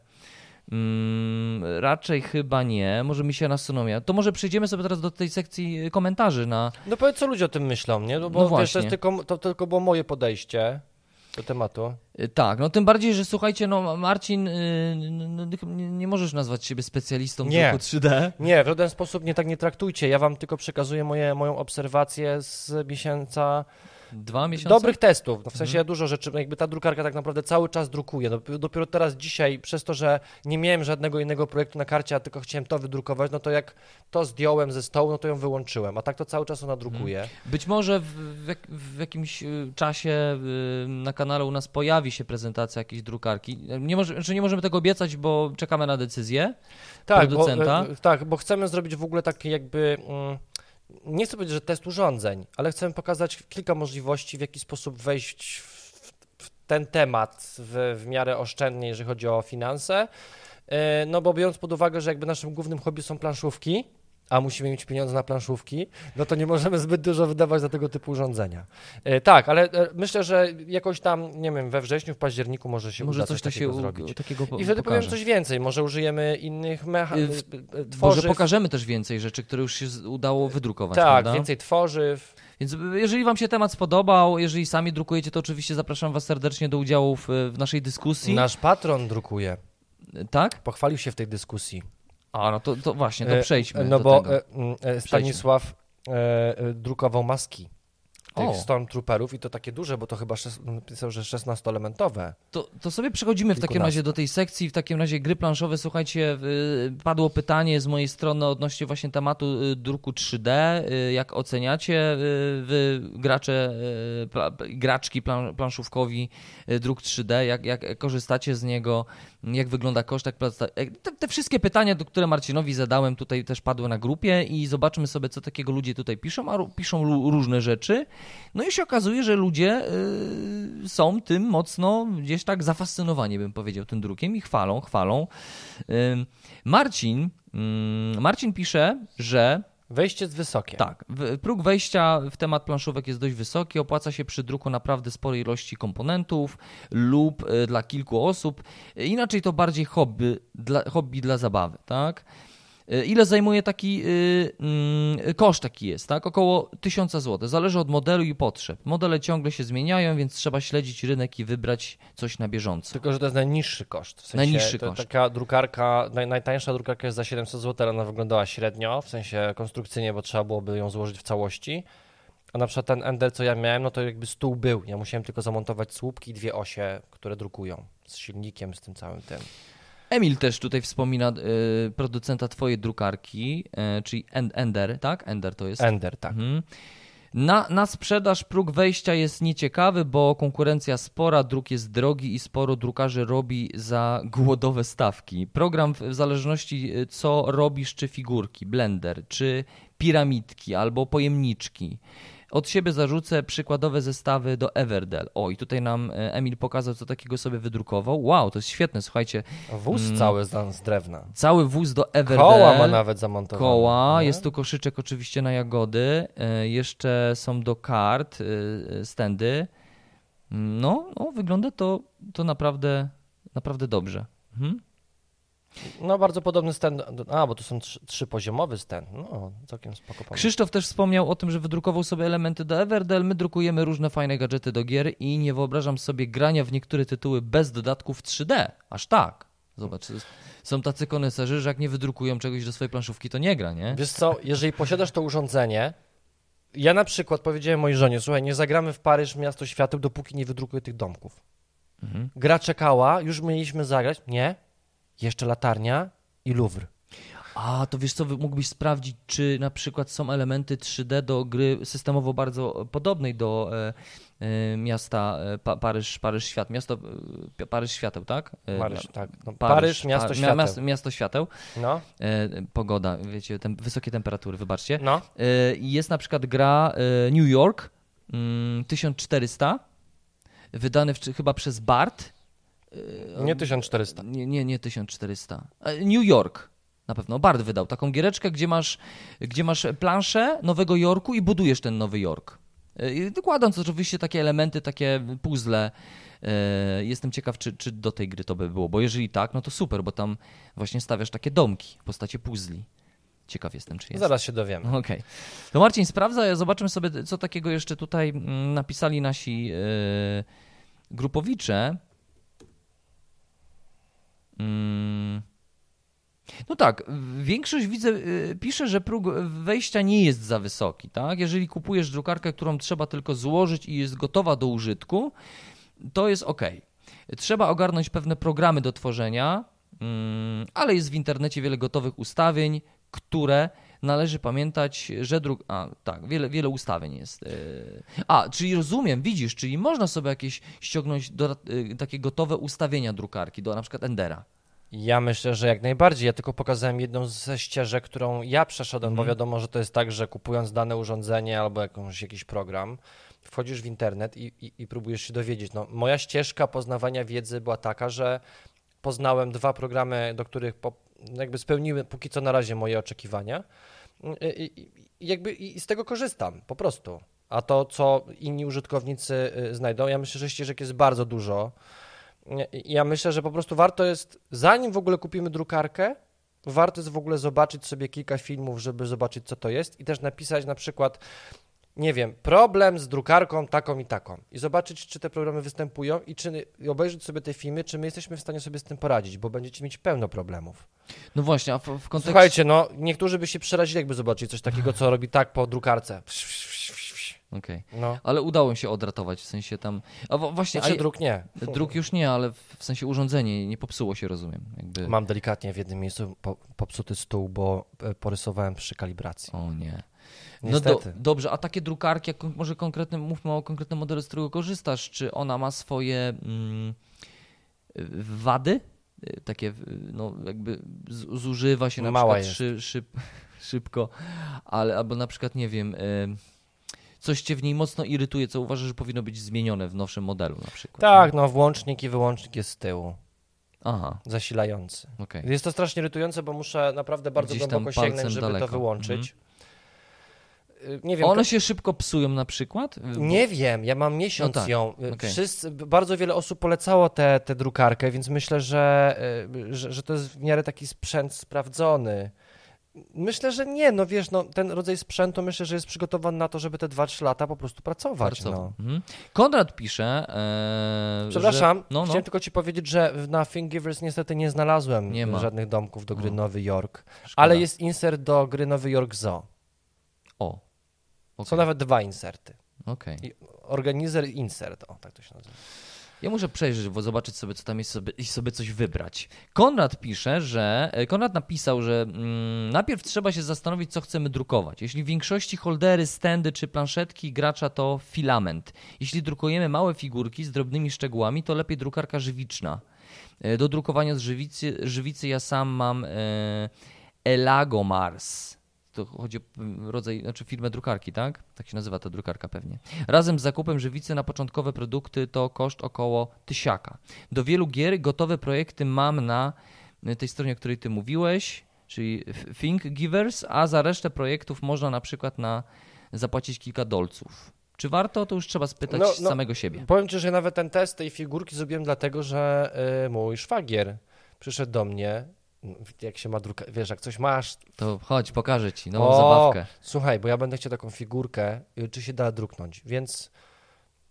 Mm, raczej chyba nie. Może mi się nasunął. To może przejdziemy sobie teraz do tej sekcji komentarzy na, No powiedz, co ludzie o tym myślą, nie? No bo No wiesz, to, tylko, to tylko było moje podejście do tematu. Y, Tak, no tym bardziej, że słuchajcie, no Marcin, y, nie, nie możesz nazwać siebie specjalistą Nie. druku 3D. Nie, w żaden sposób nie tak nie traktujcie. Ja wam tylko przekazuję moje, moją obserwację z miesiąca Dwa miesiące? dobrych testów. No w sensie Mhm. dużo rzeczy, jakby ta drukarka tak naprawdę cały czas drukuje. Dop- Dopiero teraz dzisiaj, przez to, że nie miałem żadnego innego projektu na karcie, a tylko chciałem to wydrukować, no to jak to zdjąłem ze stołu, no to ją wyłączyłem. A tak to cały czas ona drukuje. Być może w, w, w jakimś y, czasie y, na kanale u nas pojawi się prezentacja jakiejś drukarki. Nie, może, znaczy nie możemy tego obiecać, bo czekamy na decyzję. Tak, bo, producenta. e, tak, bo chcemy zrobić w ogóle taki jakby mm, nie chcę powiedzieć, że test urządzeń, ale chcemy pokazać kilka możliwości, w jaki sposób wejść w, w ten temat w, w miarę oszczędnie, jeżeli chodzi o finanse. E, no bo biorąc pod uwagę, że jakby naszym głównym hobby są planszówki, a musimy mieć pieniądze na planszówki, no to nie możemy zbyt dużo wydawać za tego typu urządzenia. E, tak, ale e, myślę, że jakoś tam, nie wiem, we wrześniu, w październiku może się Może uda coś, coś to się takiego u- zrobić. takiego po- I wtedy powiem pokaże. coś więcej, może użyjemy innych mechanizmów, Może tworzyw. pokażemy też więcej rzeczy, które już się udało wydrukować, tak, prawda? więcej tworzyw. Więc jeżeli Wam się temat spodobał, jeżeli sami drukujecie, to oczywiście zapraszam Was serdecznie do udziału w, w naszej dyskusji. Nasz patron drukuje, Tak? pochwalił się w tej dyskusji. A, no to, to właśnie, to E, przejdźmy No do bo tego. e, m, e, Stanisław e, drukował maski tych O. Stormtrooperów i to takie duże, bo to chyba napisał, że 16-elementowe. To, to sobie przechodzimy w takim razie do tej sekcji, w takim razie gry planszowe. Słuchajcie, y, padło pytanie z mojej strony odnośnie właśnie tematu y, druku 3D. Y, Jak oceniacie wy gracze, graczki plan, planszówkowi druk 3D? Jak, jak korzystacie z niego? Jak wygląda koszt? Jak te, te wszystkie pytania, które Marcinowi zadałem, tutaj też padły na grupie i zobaczymy sobie, co takiego ludzie tutaj piszą, a piszą różne rzeczy. No i się okazuje, że ludzie y, są tym mocno gdzieś tak zafascynowani, bym powiedział, tym drukiem i chwalą, chwalą. Marcin, Marcin pisze, że Wejście jest wysokie. tak, próg wejścia w temat planszówek jest dość wysoki, opłaca się przy druku naprawdę sporej ilości komponentów lub y, dla kilku osób. Inaczej to bardziej hobby dla, hobby dla zabawy, tak? Y, Ile zajmuje taki y, mm, koszt taki jest, tak? Około 1000 zł. Zależy od modelu i potrzeb. Modele ciągle się zmieniają, więc trzeba śledzić rynek i wybrać coś na bieżąco. Tylko, że to jest najniższy koszt. W sensie Najniższy koszt. Taka drukarka, naj, najtańsza drukarka jest za 700 zł, ale ona wyglądała średnio, w sensie konstrukcyjnie, bo trzeba byłoby ją złożyć w całości. A na przykład ten Ender, co ja miałem, no to jakby stół był. Ja musiałem tylko zamontować słupki i dwie osie, które drukują. Z silnikiem, z tym całym tym. Emil też tutaj wspomina y, producenta twojej drukarki, y, czyli En- Ender, tak? Ender to jest. Ender, tak. Mhm. Na, na sprzedaż próg wejścia jest nieciekawy, bo konkurencja spora, druk jest drogi i sporo drukarzy robi za głodowe stawki. Program w, zależności y, co robisz, czy figurki, blender, czy piramidki albo pojemniczki. Od siebie zarzucę przykładowe zestawy do Everdell. O, i tutaj nam e, Emil pokazał, co takiego sobie wydrukował. Wow, to jest świetne, słuchajcie. Wóz Mm. cały z, z drewna. Cały wóz do Everdell. Koła ma nawet zamontowane. Koła, nie? jest tu koszyczek oczywiście na jagody, e, jeszcze są do kart, e, stędy. No, no wygląda to, to naprawdę, naprawdę dobrze. Mhm. No bardzo podobny stand. A, bo to są trzy, trzypoziomowy stand. No, całkiem spoko pomysł. Krzysztof też wspomniał o tym, że wydrukował sobie elementy do Everdell. My drukujemy różne fajne gadżety do gier i nie wyobrażam sobie grania w niektóre tytuły bez dodatków 3D. Aż tak. Zobacz, są tacy koneserzy, że jak nie wydrukują czegoś do swojej planszówki, to nie gra, nie? Wiesz co, jeżeli posiadasz to urządzenie, ja na przykład powiedziałem mojej żonie, słuchaj, nie zagramy w Paryż Miasto Świateł, dopóki nie wydrukuję tych domków. Mhm. Gra czekała, już mieliśmy zagrać. Nie, jeszcze latarnia i Louvre. A, to wiesz co, mógłbyś sprawdzić, czy na przykład są elementy 3D do gry systemowo bardzo podobnej do e, e, miasta e, pa, Paryż, Paryż Świat, miasto e, Paryż Świateł, tak? E, Paryż, tak. No, Paryż, Paryż, Miasto Pa- Świateł. Miasto, miasto Świateł. No, E, pogoda, wiecie, tem, wysokie temperatury, wybaczcie. no. Jest na przykład gra New York mm, 1400, wydany w, chyba przez BART. E, Nie 1400. nie, nie, nie 1400. E, New York. Na pewno. Bard wydał taką giereczkę, gdzie masz, gdzie masz planszę Nowego Jorku i budujesz ten Nowy Jork. E, Dokładając oczywiście takie elementy, takie puzzle. E, Jestem ciekaw, czy, czy do tej gry to by było, bo jeżeli tak, no to super, bo tam właśnie stawiasz takie domki w postaci puzli. Ciekaw jestem, czy jest. Zaraz się dowiemy. Okej. To Marcin sprawdza, zobaczymy sobie, co takiego jeszcze tutaj mm, napisali nasi grupowicze. Mm. No tak, większość widzę y, pisze, że próg wejścia nie jest za wysoki, tak? Jeżeli kupujesz drukarkę, którą trzeba tylko złożyć i jest gotowa do użytku, to jest ok. Trzeba ogarnąć pewne programy do tworzenia, mm, ale jest w internecie wiele gotowych ustawień, które należy pamiętać, że druk... A, tak, wiele, wiele ustawień jest. y. A, czyli rozumiem, widzisz, czyli można sobie jakieś ściągnąć do, takie gotowe ustawienia drukarki, do na przykład Endera. Ja myślę, że jak najbardziej. Ja tylko pokazałem jedną ze ścieżek, którą ja przeszedłem, bo Mhm. wiadomo, że to jest tak, że kupując dane urządzenie albo jakąś, jakiś program, wchodzisz w internet i, i, i próbujesz się dowiedzieć. No, moja ścieżka poznawania wiedzy była taka, że poznałem dwa programy, do których po, jakby spełniły póki co na razie moje oczekiwania i, i, jakby i z tego korzystam, po prostu. A to, co inni użytkownicy y, znajdą, ja myślę, że ścieżek jest bardzo dużo. I Ja myślę, że po prostu warto jest, zanim w ogóle kupimy drukarkę, warto jest w ogóle zobaczyć sobie kilka filmów, żeby zobaczyć, co to jest i też napisać na przykład, nie wiem, problem z drukarką taką i taką i zobaczyć, czy te programy występują i, czy, i obejrzeć sobie te filmy, czy my jesteśmy w stanie sobie z tym poradzić, bo będziecie mieć pełno problemów. No właśnie, a w, w kontekście... Słuchajcie, no niektórzy by się przerazili, jakby zobaczyli coś takiego, co robi tak po drukarce. Okej. No, Ale udało mi się odratować, w sensie tam... A właśnie, znaczy a, druk nie. druk już nie, ale w, sensie urządzenie nie popsuło się, rozumiem. Jakby... Mam delikatnie w jednym miejscu po, popsuty stół, bo e, porysowałem przy kalibracji. O nie. No do, Niestety. dobrze, a takie drukarki, jak może konkretnym, mówmy o konkretnym modelu, z którego korzystasz, czy ona ma swoje mm, wady? Y, Takie, no jakby zużywa się na Mała przykład szy, szyb, szybko, ale albo na przykład, nie wiem, y, coś cię w niej mocno irytuje, co uważasz, że powinno być zmienione w nowszym modelu na przykład. Tak, no włącznik i wyłącznik jest z tyłu, Aha, zasilający. okej. Jest to strasznie irytujące, bo muszę naprawdę bardzo Gdzieś głęboko sięgnąć, żeby daleko. to wyłączyć. Y, Nie wiem, One się szybko psują na przykład? Nie wiem, ja mam miesiąc No tak, ją. okej. Wszyscy, bardzo wiele osób polecało tę tę drukarkę, więc myślę, że, y, że, że to jest w miarę taki sprzęt sprawdzony. Myślę, że nie, no wiesz, no, ten rodzaj sprzętu myślę, że jest przygotowany na to, żeby te 2-3 lata po prostu pracować. Pracował. No. Mhm. Konrad pisze. E, Przepraszam, że, no, no. chciałem tylko ci powiedzieć, że na Thingiverse niestety nie znalazłem Nie żadnych domków do gry No. Nowy Jork, Szkoda. ale jest insert do gry Nowy Jork Zoo. Okay. Są nawet dwa inserty. I Organizer i insert, o tak to się nazywa. Ja muszę przejrzeć, bo zobaczyć sobie, co tam jest sobie, i sobie coś wybrać. Konrad pisze, że. e, Konrad napisał, że mm, najpierw trzeba się zastanowić, co chcemy drukować. Jeśli w większości holdery, stędy czy planszetki gracza to filament. Jeśli drukujemy małe figurki z drobnymi szczegółami, to lepiej drukarka żywiczna. E, Do drukowania z żywicy, żywicy ja sam mam e, Elagomars. To chodzi o mm, rodzaj, znaczy firmę drukarki, tak? Tak się nazywa ta drukarka pewnie. Razem z zakupem żywicy na początkowe produkty to koszt około tysiaka. Do wielu gier gotowe projekty mam na y, tej stronie, o której ty mówiłeś, czyli Thinggivers, a za resztę projektów można na przykład na zapłacić kilka dolców. Czy warto? To już trzeba spytać No, no, samego siebie. Powiem ci, że nawet ten test tej figurki zrobiłem dlatego, że y, mój szwagier przyszedł do mnie, jak się ma druka, wiesz, jak coś masz, To chodź, pokażę ci nową O! zabawkę. słuchaj, bo ja będę chciał taką figurkę, y, czy się da druknąć, więc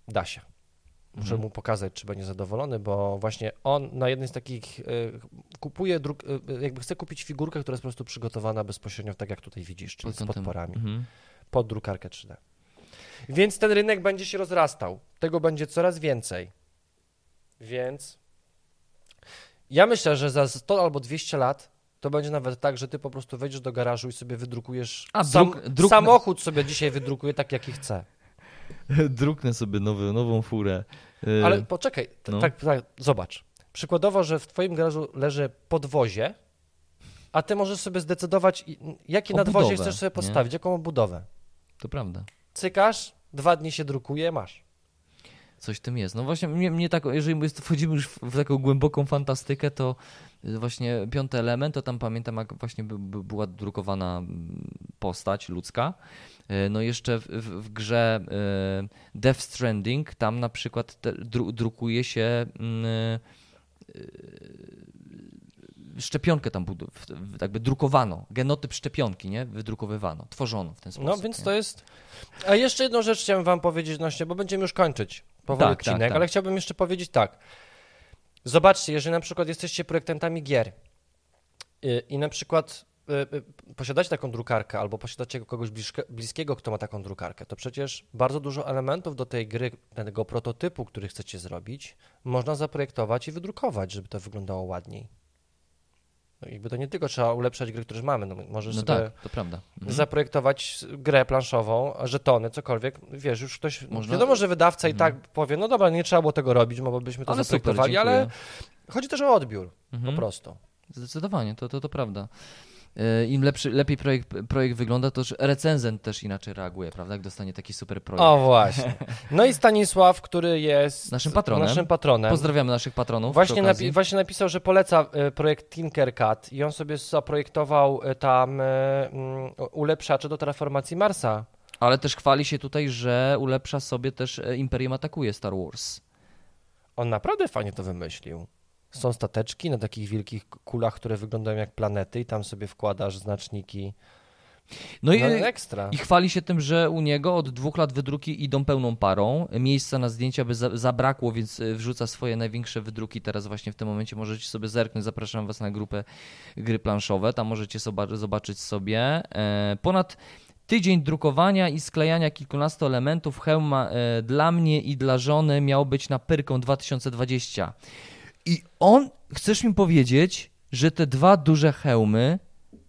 da się. Muszę Mhm. mu pokazać, czy będzie zadowolony, bo właśnie on na jednej z takich y, kupuje, druk, y, y, jakby chce kupić figurkę, która jest po prostu przygotowana bezpośrednio, tak jak tutaj widzisz, czyli Pod z podporami, Mhm. pod drukarkę 3D. Więc ten rynek będzie się rozrastał. Tego będzie coraz więcej. Więc ja myślę, że za 100 albo 200 lat to będzie nawet tak, że ty po prostu wejdziesz do garażu i sobie wydrukujesz. A, sam, druk- druk- Samochód sobie dzisiaj wydrukuje tak, jaki chce. Druknę sobie nowy, nową furę. Y, Ale poczekaj, no. tak, tak, zobacz. Przykładowo, że w twoim garażu leży podwozie, a ty możesz sobie zdecydować, jakie O nadwozie chcesz sobie nie? postawić, jaką budowę. To prawda. Cykasz, dwa dni się drukuje, masz. Coś w tym jest. No właśnie, mnie, mnie tak, jeżeli wchodzimy już w, taką głęboką fantastykę, to właśnie piąty element, to tam pamiętam, jak właśnie by, by była drukowana mm, postać ludzka. Y, No jeszcze w, w, w grze y, Death Stranding, tam na przykład te, dru, drukuje się mm, y, szczepionkę tam jakby drukowano, genotyp szczepionki, nie? Wydrukowywano, tworzono w ten sposób. No więc nie? to jest. A jeszcze jedną rzecz chciałem wam powiedzieć, nośnie, bo będziemy już kończyć powoli Tak, tak, odcinek, tak. ale chciałbym jeszcze powiedzieć tak. Zobaczcie, jeżeli na przykład jesteście projektantami gier y, i na przykład y, y, posiadacie taką drukarkę albo posiadacie kogoś bliskiego, kto ma taką drukarkę, to przecież bardzo dużo elementów do tej gry, tego prototypu, który chcecie zrobić, można zaprojektować i wydrukować, żeby to wyglądało ładniej. No, jakby to nie tylko trzeba ulepszać gry, które już mamy, no, możesz No sobie tak, to prawda. Mhm. zaprojektować grę planszową, żetony, cokolwiek, wiesz, już ktoś, Można- wiadomo, że wydawca i Mhm. tak powie, no dobra, nie trzeba było tego robić, bo byśmy to Ale super, zaprojektowali, dziękuję. ale chodzi też o odbiór. Mhm. Po prostu. Zdecydowanie, to, to, to prawda. E, Im lepszy, lepiej projekt, projekt wygląda, to recenzent też inaczej reaguje, prawda? Jak dostanie taki super projekt. O właśnie. No i Stanisław, który jest Naszym patronem. Naszym patronem. Pozdrawiamy naszych patronów. Właśnie, napi- właśnie napisał, że poleca e, projekt Tinkercad i on sobie zaprojektował e, tam mm, ulepszacze do terraformacji Marsa. Ale też chwali się tutaj, że ulepsza sobie też Imperium atakuje Star Wars. On naprawdę fajnie to wymyślił. Są stateczki na takich wielkich kulach, które wyglądają jak planety i tam sobie wkładasz znaczniki. No No, i, ekstra. i chwali się tym, że u niego od dwóch lat wydruki idą pełną parą. Miejsca na zdjęcia by za, zabrakło, więc e, wrzuca swoje największe wydruki. Teraz właśnie w tym momencie możecie sobie zerknąć. Zapraszam Was na grupę gry planszowe. Tam możecie zobaczyć sobie. E, ponad tydzień drukowania i sklejania kilkunastu elementów hełma e, dla mnie i dla żony miał być na Pyrką 2020. I on, chcesz mi powiedzieć, że te dwa duże hełmy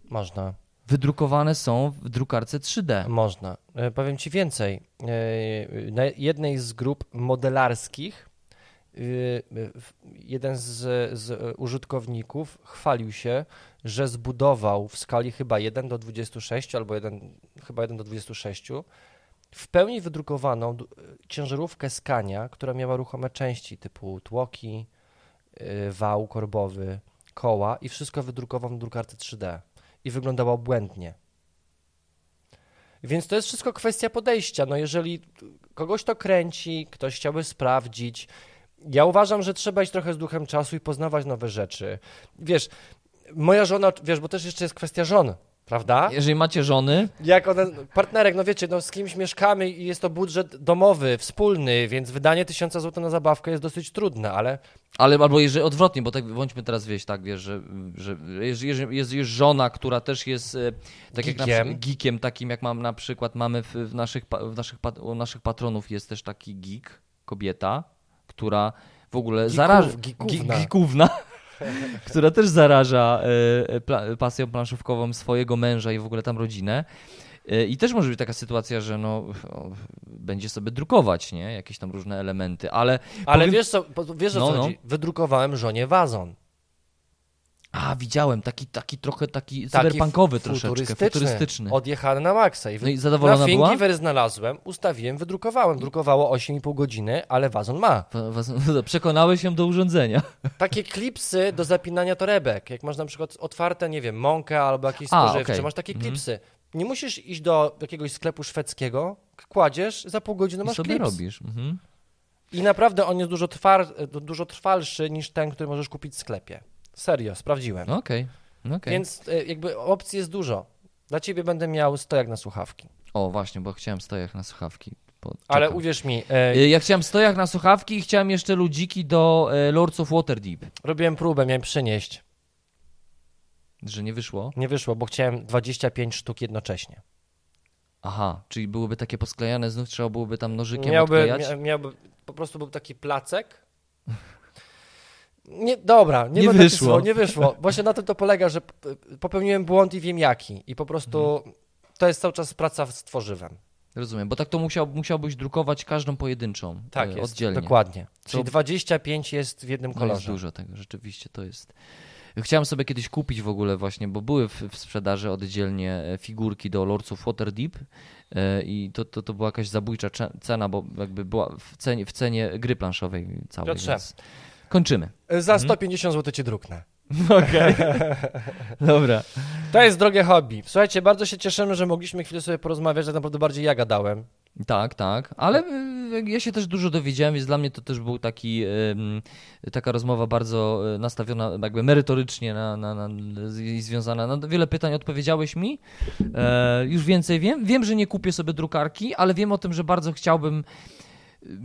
Można. wydrukowane są w drukarce 3D. Można. E, Powiem Ci więcej. E, Na jednej z grup modelarskich e, jeden z, z użytkowników chwalił się, że zbudował w skali chyba 1 do 26 albo 1, chyba 1 do 26 w pełni wydrukowaną ciężarówkę Scania, która miała ruchome części typu tłoki, wał korbowy, koła i wszystko wydrukował na drukarce 3D i wyglądało błędnie. Więc to jest wszystko kwestia podejścia. No jeżeli kogoś to kręci, ktoś chciałby sprawdzić, ja uważam, że trzeba iść trochę z duchem czasu i poznawać nowe rzeczy. Wiesz, moja żona, wiesz, bo też jeszcze jest kwestia żon, prawda? Jeżeli macie żony, Jak one, partnerek, no wiecie, no z kimś mieszkamy i jest to budżet domowy, wspólny, więc wydanie tysiąca złotych na zabawkę jest dosyć trudne, ale ale albo jeżeli odwrotnie, bo tak bądźmy teraz wieś, tak wiesz, że, że jest, jest, jest, żona, która też jest e, tak jak na Geekiem. geekiem, takim jak mam na przykład mamy w, w naszych, w naszych, u naszych patronów jest też taki geek, kobieta, która w ogóle Geeków- zaraża. geekówna. Ge- geekówna. która też zaraża e, pla, pasją planszówkową swojego męża i w ogóle tam rodzinę. E, I też może być taka sytuacja, że no, będzie sobie drukować, nie? Jakieś tam różne elementy, ale. ale powiem- wiesz co, wiesz o No, co no. chodzi? Wydrukowałem żonie wazon. A, widziałem, taki, taki trochę taki, Taki cyberpunkowy troszeczkę, futurystyczny. Odjechany na maksa. I, No i zadowolona na była? Thingiver znalazłem, ustawiłem, wydrukowałem. Drukowało 8,5 godziny, ale wazon ma. Przekonałeś się do urządzenia. Takie klipsy do zapinania torebek. Jak masz na przykład otwarte, nie wiem, mąkę albo jakieś spożywcze, okej. masz takie Mhm. klipsy. Nie musisz iść do jakiegoś sklepu szwedzkiego, kładziesz, za pół godziny I masz sobie klips. robisz. Mhm. I naprawdę on jest dużo, dużo trwalszy niż ten, który możesz kupić w sklepie. Serio, sprawdziłem. No Okej. no okej. Więc y, jakby opcji jest dużo. Dla ciebie będę miał stojak na słuchawki. O, właśnie, bo chciałem stojak na słuchawki. Ale uwierz mi, Y, y, Ja chciałem stojak na słuchawki i chciałem jeszcze ludziki do e, Lords of Waterdeep. robiłem próbę, miałem przynieść. Że nie wyszło? Nie wyszło, bo chciałem 25 sztuk jednocześnie. Aha, czyli byłyby takie posklejane, znów trzeba byłoby tam nożykiem Miałby, odklejać? mia, miałby, po prostu był taki placek. Nie, dobra, nie, Nie wyszło. Pisał, nie wyszło. Właśnie na tym to polega, że popełniłem błąd i wiem jaki. I po prostu Mhm. to jest cały czas praca z tworzywem. Rozumiem, bo tak to musiał, musiałbyś drukować każdą pojedynczą, Tak e, jest, oddzielnie. dokładnie. Czyli Co- 25 jest w jednym No jest kolorze. dużo tego, rzeczywiście to jest. Chciałem sobie kiedyś kupić w ogóle właśnie, bo były w, w sprzedaży oddzielnie e, figurki do Lords of Waterdeep e, i to, to, to była jakaś zabójcza cena, bo jakby była w cenie, w cenie gry planszowej całej, Piotrze. więc kończymy. Za 150 zł cię druknę. Okej. Dobra. To jest drogie hobby. Słuchajcie, bardzo się cieszymy, że mogliśmy chwilę sobie porozmawiać, tak naprawdę bardziej ja gadałem. Tak, tak, ale y, ja się też dużo dowiedziałem, więc dla mnie to też był taki, taka rozmowa bardzo y, nastawiona jakby merytorycznie na, na, na, i związana. Na wiele pytań odpowiedziałeś mi, e, już więcej wiem. Wiem, że nie kupię sobie drukarki, ale wiem o tym, że bardzo chciałbym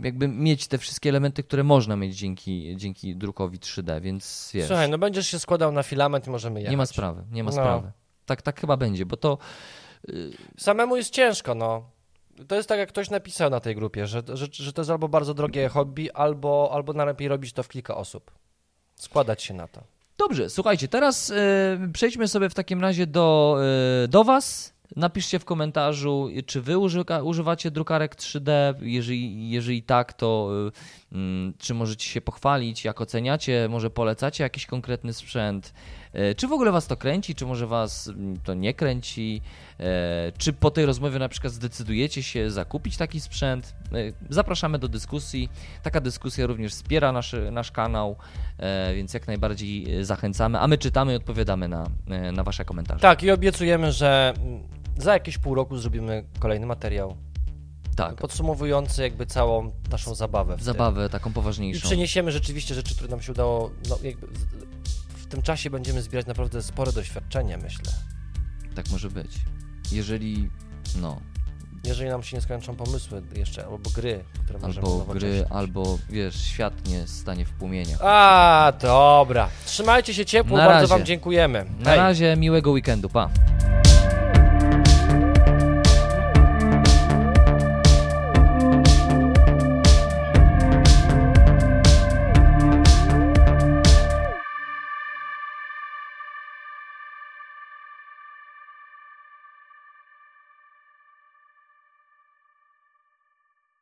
jakby mieć te wszystkie elementy, które można mieć dzięki, dzięki drukowi 3D, więc wiesz, Słuchaj, no będziesz się składał na filament i możemy jechać. nie ma sprawy, nie ma No. sprawy. Tak, tak chyba będzie, bo to Samemu jest ciężko, no. To jest tak, jak ktoś napisał na tej grupie, że, że, że to jest albo bardzo drogie hobby, albo, albo najlepiej robić to w kilka osób. Składać się na to. Dobrze, słuchajcie, teraz e, przejdźmy sobie w takim razie do, e, do Was. Napiszcie w komentarzu, czy wy używacie drukarek 3D. Jeżeli, jeżeli tak, to y, mm, czy możecie się pochwalić, jak oceniacie, może polecacie jakiś konkretny sprzęt. E, Czy w ogóle was to kręci, czy może was mm, to nie kręci? E, Czy po tej rozmowie na przykład zdecydujecie się zakupić taki sprzęt? E, Zapraszamy do dyskusji. Taka dyskusja również wspiera nasz, nasz kanał, więc jak najbardziej zachęcamy, a my czytamy i odpowiadamy na, na wasze komentarze. Tak, i obiecujemy, że mm, za jakieś pół roku zrobimy kolejny materiał Tak, podsumowujący jakby całą naszą zabawę. w tym. zabawę taką I poważniejszą. przeniesiemy rzeczywiście rzeczy, które nam się udało. No, w tym czasie będziemy zbierać naprawdę spore doświadczenie, myślę. Tak może być. Jeżeli, no, Jeżeli nam się nie skończą pomysły jeszcze, albo gry, które możemy albo gry, albo wiesz, świat nie stanie w płomieniach. A, dobra. Trzymajcie się ciepło, Na bardzo razie. Wam dziękujemy. Na Hej. razie, miłego weekendu, pa.